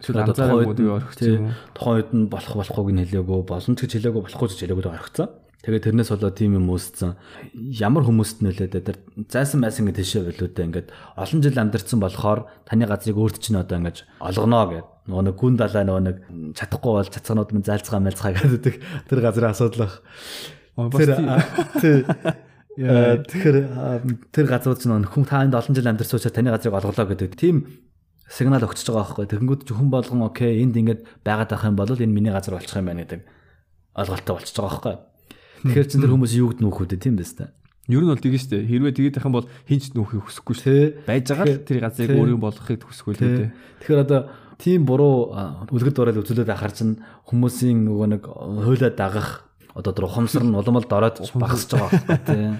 Эсвэл анзаараагүй орхисон. Тухайн үед нь болох болохгүйг нь хэлээгүй, боломж гэж хэлээгүй, болохгүй гэж хэлээгүй орхисон. Тэгээ тэрнээс болоод тийм юм үүссэн. Ямар хүмүүст нөлөөд тэр зайсан байсан гэдэг тийшээ болоотой ингээд олон жил амьдарсан болохоор таны газрыг өөрт чинь одоо ингээд олгоно гэд. Нөгөө нэг гүн далай нөгөө нэг чадахгүй бол цацганууд минь зайлцгаа мэлцгаа гэдэг тэр газрын асуудал бах. Тэр тэгэхээр тэр газрууд чинь хүн таанд олон жил амьдарсан учраас таны газрыг олголоо гэдэг тийм сигнал өгч байгаа байхгүй. Тэгэнгүүт зөвхөн болгон окей энд ингээд байгаад байх юм бол энэ миний газар болчих юм байна гэдэг ойлголттой болчихж байгаа байхгүй. Тэгэхээр чин тэр хүмүүс юуг нүүх үү тийм биз дээ. Ер нь бол тэгэж штэ. Хэрвээ тэгээд юм бол хинч нүүхийг хүсэхгүй штэ. Байж байгаа л тэр газрыг өөрийн болгохыг хүсэхгүй л дээ. Тэгэхээр одоо тийм буруу үлгэр дуурайд үзүүлээд ахаар чин хүмүүсийн нөгөө нэг хуйлаа дагах одоо тэр ухамсар нь уламл дороод багасж байгаа байхгүй тийм.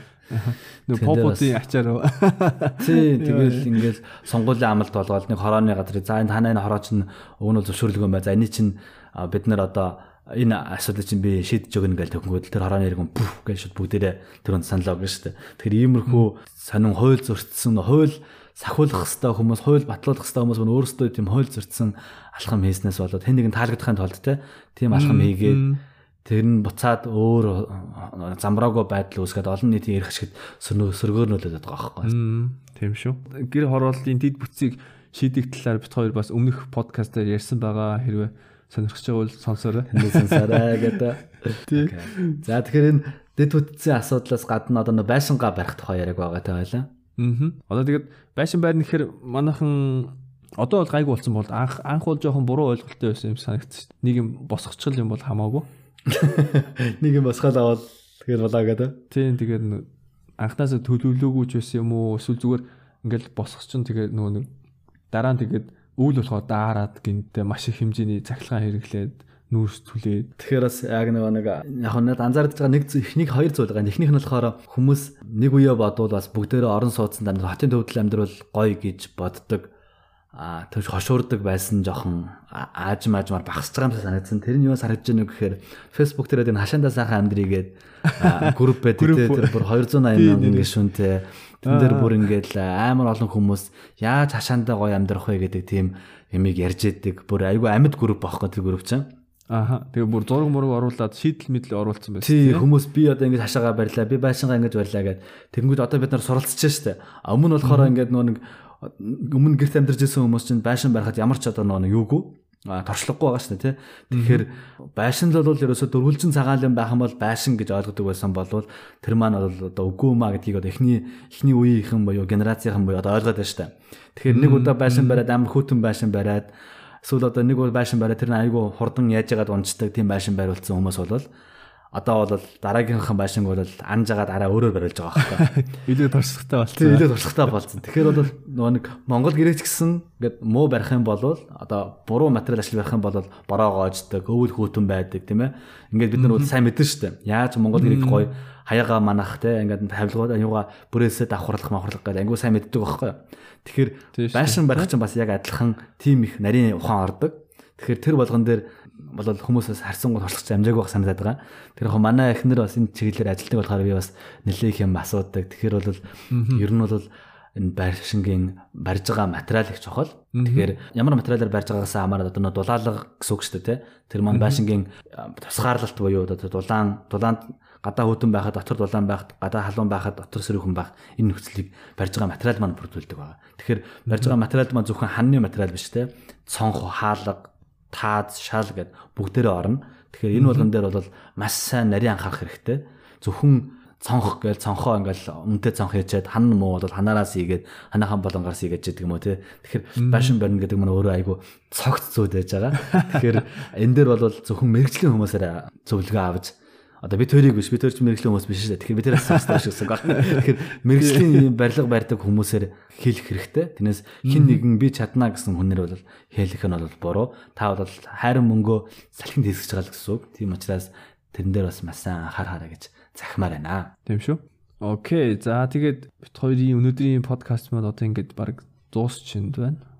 Нэг попотын ачаар. Тий, тэгэл ингээл сонгуулийн амлалт болгоод нэг хорооны газрыг за энэ танай хороо чинь өгнөл зөвшөөрлөгөө бай. За энэ чинь бид нар одоо энэ асуудлыг чинь би шийдэж өгнө гэж төгөнгүүд тэр хорооны иргэн пүф гэж шууд бүгдээрээ тэр үнд санал өгнө шүү дээ. Тэгэхээр иймэрхүү сонин хууль зөрчсөн хууль сахиулах хэвээр хүмүүс хууль батлуулах хэвээр хүмүүс өөрсдөө тийм хууль зөрчсөн алхам хийснээс болоод хэн нэгэн таалагдахын тулд тийм алхам хийгээд тэр нь буцаад өөр замраагүй байдал үүсгээд олон нийтийн эрх ашигт сөргөөрнөлөд байгаа байхгүй. Тийм шүү. Гэр хорооллын дид бүтцийг шийдэх талаар бит хоёр бас өмнөх подкастаар ярьсан байгаа хэрвээ сонирхож байгаа бол сонсоорой. Сонсоорой гэдэг. Тий. За тэгэхээр энэ дэд бүтцийн асуудлаас гадна одоо байшингаа барих тухай яриаг байгаа та байлаа. Аа. Одоо тэгээд байшин байрна гэхээр манайхан одоо бол гайгүй болсон бол анх анх бол жоохон буруу ойлголттой байсан юм санагдчих. Нэг юм босгочихл юм бол хамаагүй. Нэг юм босгоод аваад тэгээд болоо гэдэг. Тийм тэгээд анхнаасаа төлөвлөөгүй ч байсан юм уу эсвэл зүгээр ингээл босгочихсон тэгээд нөгөө нэг дараа нь тэгээд үйл болохоо даарад гинтээ маш их хэмжээний цахилгаан хэрэглээд нүүрс түлээд. Тэгэхээр бас яг нэг яг надад анзаардж байгаа нэг эхнийг хоёр зүйл байгаа. Эхнийх нь болохоор хүмүүс нэг үе бодвол бас бүгдээрээ орон сууцсан дандаа хотын төвдөл амьдрал гоё гэж боддог. А тэгж хошуурдаг байсан жоохон аажим аажмаар багасч байгаа юм санагдсан. Тэр нь юу харагдж байна гэхээр Facebook дээр энэ хашаандаа сайхан амьдрийгээд групп байдаг те тэр бүр 280 мянган гишүүнтэй Тэн дээр бүр ингээд амар олон хүмүүс яаж хашаандаа гоё амьдрах вэ гэдэг тийм ямиг ярьж идэг. Бүр айгүй амьд групп байхгүй тэр групп чинь. Аха. Тэгээ бүр зураг мураг оруулаад шийдэл мэдлэг оруулсан байсан. Тий, хүмүүс би одоо ингэж хашаагаа барьлаа, би байшингаа ингэж барьлаа гэд. Тэнгүүд одоо бид нар суралцж штэ. Өмнө нь болохоор ингээд нөө нэг өмнө гэрт амьдарч байсан хүмүүс чинь байшин барихад ямар ч одоо нөө юугүй торчлоггүй байгаа шүү дээ тий. Тэгэхээр байшин л бол ерөөсө дөрвөлжин цагаалын байх юм бол байшин гэж ойлгодог байсан болвол тэр маань бол одоо үгүй маа гэдгийг одоо эхний эхний үеийнхэн буюу генерацийнхэн буюу одоо ойлгоод байна шүү дээ. Тэгэхээр нэг удаа байшин бариад амар хөтөн байшин бариад эсвэл одоо нэг байшин бариад тэр нь айгүй хурдан яаж яагаад унцдаг тийм байшин бариулсан хүмүүс бол Одоо бол дараагийнхын байшинг бол анж агаад араа өөрөөр бариулж байгаа байхгүй. Илүү туршлагатай болсон. Тийм илүү туршлагатай болсон. Тэгэхээр бол нөгөө нэг Монгол гэрээч гэсэн ингээд муу барих юм бол одоо буруу материал ашиг барих юм бол бороо гоождаг, өвөл хүүтэн байдаг тийм ээ. Ингээд бид нар бол сайн мэдэн штэ. Яаж Монгол гэрээг гоё хаяга манах те ингээд тавилгууд юугаа бүрээсээ давхарлах махарлах гэдэг ангуу сайн мэддэг байхгүй. Тэгэхээр байшин барих чинь бас яг адилхан тим их нарийн ухаан ордог. Тэгэхээр тэр болгон дээр бол хүмүүсээс харсан гол туршлагч амжааг байх санагдаад байгаа. Тэр яг манай эхнэр бас энэ чиглэлээр ажилладаг болохоор би бас нэлээх юм асуудаг. Тэгэхээр бол ер нь бол энэ байршингийн барьж байгаа материал их чухал. Тэгэхээр ямар материалаар барьж байгаагаас хамаарат одоо дулаалга гэсэн үг шүү дээ тий. Тэр маань байшингийн тусгаарлалт буюу одоо дулаан дулаанд гадаа хөтөн байхад дотор дулаан байхад гадаа халуун байхад дотор сөрөөхөн байх энэ нөхцөлийг барьж байгаа материал маань бүрдүүлдэг байгаа. Тэгэхээр барьж байгаа материал маань зөвхөн ханны материал биш тий. Цонх, хаалга, таад, шал гэд бүгдээрээ орно. Тэгэхээр энэ болгон дээр бол маш сайн нарийн анхаарах хэрэгтэй. Зөвхөн цонх гээл цонхоо ингээл үнтэй цонх хийчээд хан муу бол ханаараас ийгээд ханаахан болонгоос ийгээд гэдэг юм уу те. Тэгэхээр байшин барина гэдэг нь өөрөө айгу цогц зүйд байж байгаа. Тэгэхээр энэ дээр бол зөвхөн мэрэгжлийн хүмүүсээр зөвлөгөө авч одоо би төрийг биш би төрч мэрэгжлийн хүмүүс биш шүү дээ. Тэгэхээр би тэрээс сонсдог шүү гэсэн. Тэгэхээр мэрэгжлийн барилга барьдаг хүмүүсээр хэлэх хэрэгтэй. Тэрнээс хин нэгэн би чадна гэсэн хүнээр бол хэлэх нь бол буруу. Та бол хайрын мөнгөө салхинд хийсгэж байгаа л гэсэн үг. Тийм учраас тэрэн дээр бас маш сайн анхаарахаарай гэж захимаар байна. Тийм шүү. Окей. За тэгээд бит хоёрын өнөөдрийн подкаст маань одоо ингээд баг дуусчихэнд байна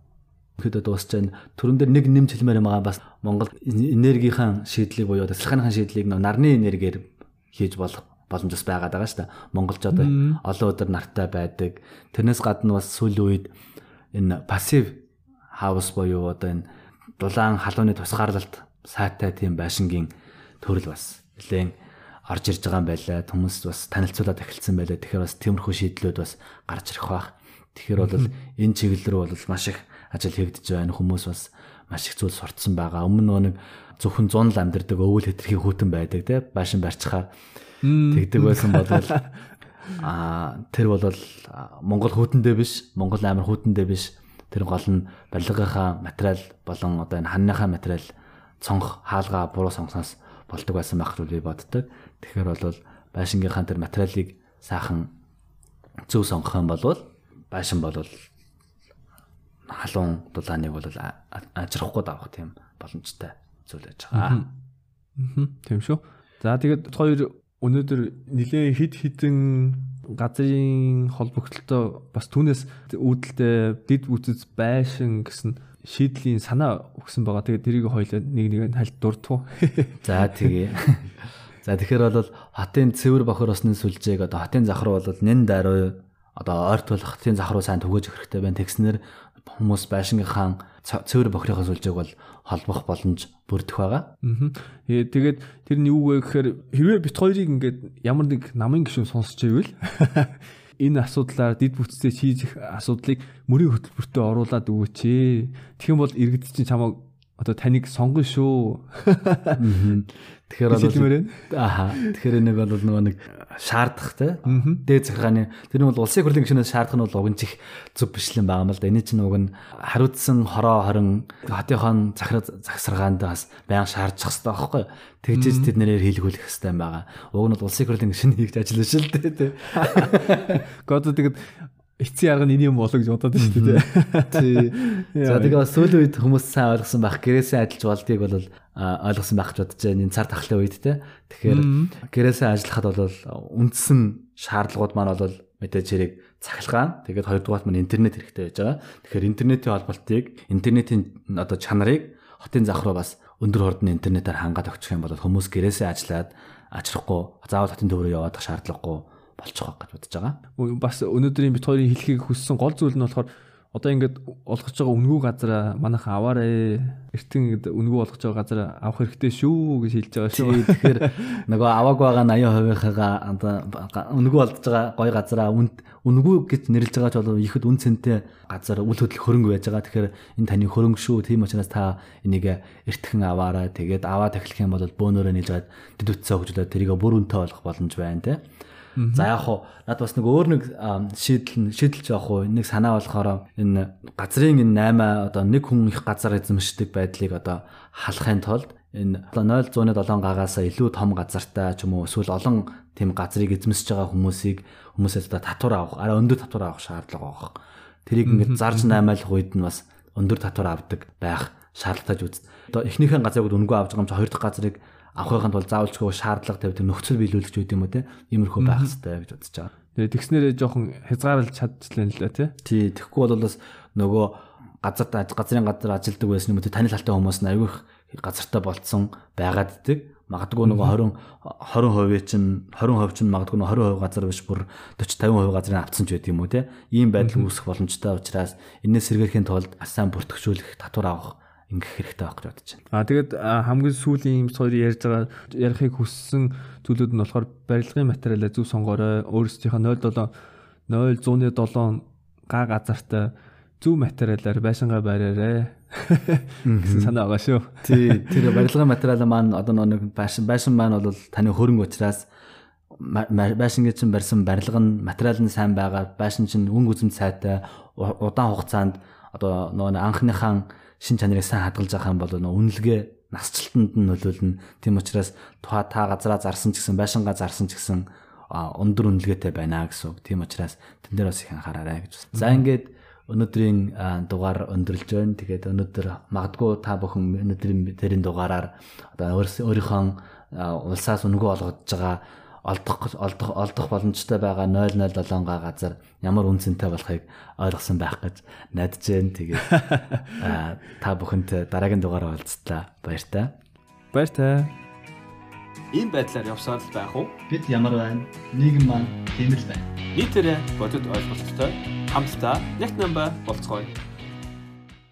ихэд дуусч байна. Төрөн дээр нэг нэмж хэлмээр юм байгаа бас Монгол энергийн шийдлийг буюу тасалхааны шийдлийг нарны энергиэр хийж болох боломж бас байгаад байгаа шүү дээ. Монголч одоо олон өдөр нартай байдаг. Тэрнээс гадна бас сүүлийн үед энэ пассив хаус буюу одоо энэ дулаан халууны тусгаарлалт сайтай тийм байшингийн төрөл бас нэлээд орж ирж байгаа юм байлаа. Хүмүүс бас танилцуулаад эхэлсэн байлаа. Тэгэхээр бас тиймэрхүү шийдлүүд бас гарч ирэх бах. Тэгэхээр бол энэ чиглэл рүү бол маш их ажил хийгдэж байна. Хүмүүс бас маш их зүйл сурцсан байгаа. Өмнө нэг зөвхөн 100 л амьдэрдэг өвөл хэтэрхий хүүтэн байдаг те баашин барьчихаар тэгдэг байсан болол а тэр бол Монгол хүүтэндээ биш Монгол амир хүүтэндээ биш тэр гол нь барилгынхаа материал болон одоо энэ ханныхаа материал цонх хаалга буруу сонгосноос болдог байсан байх гэж би боддог. Тэгэхээр бол байшингийнхаа тэр материалыг сайхан зөв сонгох юм бол байшин бол халуун дулааныг бол ажрахгүй давах тийм боломжтой зүйл байж байгаа. Аа. Тийм шүү. За тэгээд хоёр өнөөдөр нэлээ хид хідэн газрын холбогдлолтой бас түүнээс үүдэлтэй дид бүтэц байшин гэсэн шийдлийн санаа өгсөн байгаа. Тэгээд тэрийг хоёлаа нэг нэг нь хальт дурдтуу. За тэгээ. За тэгэхээр бол хотын цэвэр бохор осны сүлжээг одоо хотын захруу бол нэн даруй одоо ойрт болох хотын захруу сайн түгэж өгөх хэрэгтэй байна. Тэгснэр хүмүүс байшингийнхаа цэвэр бохирынхаа сүлжээг бол холбох боломж бүрдэх байгаа. Аа. Тэгээд тэр нь юу вэ гэхээр хэрвээ бит хоёрыг ингээд ямар нэг намын гишүүн сонсч ивэл энэ асуудлаар дид бүтцтэй шийдэх асуудлыг мөрийн хөтөлбөртөө оруулаад өгөөч ээ. Тэгэх юм бол иргэд чинь чамайг одоо таныг сонгоно шүү. Тэгэхээр бол ааха. Тэгэхээр нэг бол нөгөө нэг шаардах те. Дээд захиргааны тэр нь бол улсын хурлын гишүүнээс шаардах нь бол уг нь чих зүг бичлэн байгаа юм л да. Энэ чинь уг нь хариуцсан хороо хорин хотынхон захир загсаргаанд бас баян шаардчих хэрэгтэй байхгүй. Тэгжээс тэд нэрээр хийлгүүлэх хэрэгтэй юм байгаа. Уг нь бол улсын хурлын гишүүн хийгч ажил шүү дээ те. Гото тэгэд эцсийн арга нь энэ юм болоо гэж бодоод байна шүү дээ. Тий. За тэгээ сүүлийн үед хүмүүс сайн ойлгосон байх. Гэрээсээ ажиллаж болдгийг бол ойлгосон байх гэж бодож байна. Энэ цар тахлын үед те. Тэгэхээр гэрээсээ ажиллахад бол үндсэн шаардлагууд маань бол мэдээж хэрэг цахилгаан. Тэгээд хоёрдугаарт маань интернет хэрэгтэй байж байгаа. Тэгэхээр интернетийн холболтыг, интернетийн одоо чанарыг хотын зах руу бас өндөр хордны интернетээр хангаад өгчих юм бол хүмүүс гэрээсээ ажиллаад ажрахгүй, заавал хотын төв рүү явах шаардлагагүй болчих واخ гэж бодож байгаа. Бас өнөөдрийн бит хоёрын хэлхийг хүссэн гол зүйл нь болохоор одоо ингээд олгож байгаа үнгүй газараа манайхан аваарэ. Эртэн ингээд үнгүй олгож байгаа газараа авах хэрэгтэй шүү гэж хэлж байгаа шүү. Тэгэхээр нөгөө авааг байгаа 80%-ийнхаа одоо үнгүй олдож байгаа гоё газараа үнд үнгүй гэж нэрлэж байгаа ч бол ихэд үн цэнтэй газар үл хөдлөх хөрөнгө байж байгаа. Тэгэхээр энэ таны хөрөнгө шүү. Тийм учраас та энийг эртхэн аваарай. Тэгээд аваа тахилах юм бол бөөнөрөө нээж гад дэд үтсээ хөгжүүлээд тэрийг бүр үнэтэй болгох боломж байна те. За яг хуу над бас нэг өөр нэг шийдэл шийдэлж явах уу нэг санаа болохоор энэ газрын энэ 8 одоо нэг хүн их газар эзэмшдэг байдлыг одоо халахын тулд энэ 0.7 гагаас илүү том газартай ч юм уу эсвэл олон тийм газрыг эзэмсэж байгаа хүмүүсийг хүмүүсээс одоо татвар авах, арай өндөр татвар авах шаардлага байгаа. Тэрийг ингээд зарж наймаалах үед нь бас өндөр татвар авдаг байх шаардлагатай үст. Одоо эхнийхэн газрыг үнгүй авч байгаа юм чи хоёр дахь газрыг авахын тулд заавалчгүй шаардлага тавьдаг нөхцөл биелүүлэгч үү юм уу те. Иймэрхүү байх хэрэгтэй гэж бодож байгаа. Тэгээ тэгснээрээ жоохон хязгаарлаж чадчихлаа л да тий. Тий, тэгэхгүй бол бас нөгөө газар газрын газар ажилдаг байсан юм уу танил халтай хүмүүс нь аягүй их газартай болцсон байгаад идэг. Магадгүй нөгөө 20 20% чинь 20% чинь магадгүй нөгөө 20% газар биш бүр 40 50% газрыг авцсан ч байд юм уу те. Ийм байдал үүсэх боломжтой учраас энэс сэргээхийн тулд сайн бүртгэжүүлэх татвар авах ингэх хэрэгтэй байх гэж бодож байна. Аа тэгээд хамгийн сүүлийн юм хоёр ярьж байгаа ярихыг хүссэн зүйлүүд нь болохоор барилгын материалаа зөв сонгоорой. Өөрсдийнхөө 07 0107 га газартай зөв материалаар байшингаа бариарай гэсэн санаа байгаа шүү. Тий, тэр барилгын материал маань одоо нэг байшин байшин маань бол таны хөрөнгө учраас байшингийн чинь барьсан барилга нь материал нь сайн байгаа, байшин чинь өнгө үзэм сайтай, удаан хугацаанд одоо нөгөө анхныхаа шин чанарыг сайн хадгалж авах юм бол нөгөө үнэлгээ насжилтанд нь нөлөөлнө. Тийм учраас та та газараа зарсан ч гэсэн байшингаа зарсан ч гэсэн өндөр үнэлгээтэй байна гэсэн. Тийм учраас тэн дээр бас их анхаараарай гэж. За ингээд өнөөдрийн дугаар өндөрлж байна. Тэгээд өнөөдөр магадгүй та бүхэн өнөөдрийн тэрийн дугаараар одоо өөрийнхөө улсаас өнгө олгож байгаа олдох олдох олдох боломжтой байгаа 007 га газар ямар үнцэнтэй болохыг ойлгосон байх гэж найдаж байна. Тэгээд та бүхэнтэй дараагийн дугаараа уулзтлаа. Баяртай. Баяртай. Ийм байдлаар явсаар л байх уу? Бид ямар байна? Нийгэм маань тийм л байна. Нийтээрээ бодит ойлголттой хамтдаа нэг намба болцгоё.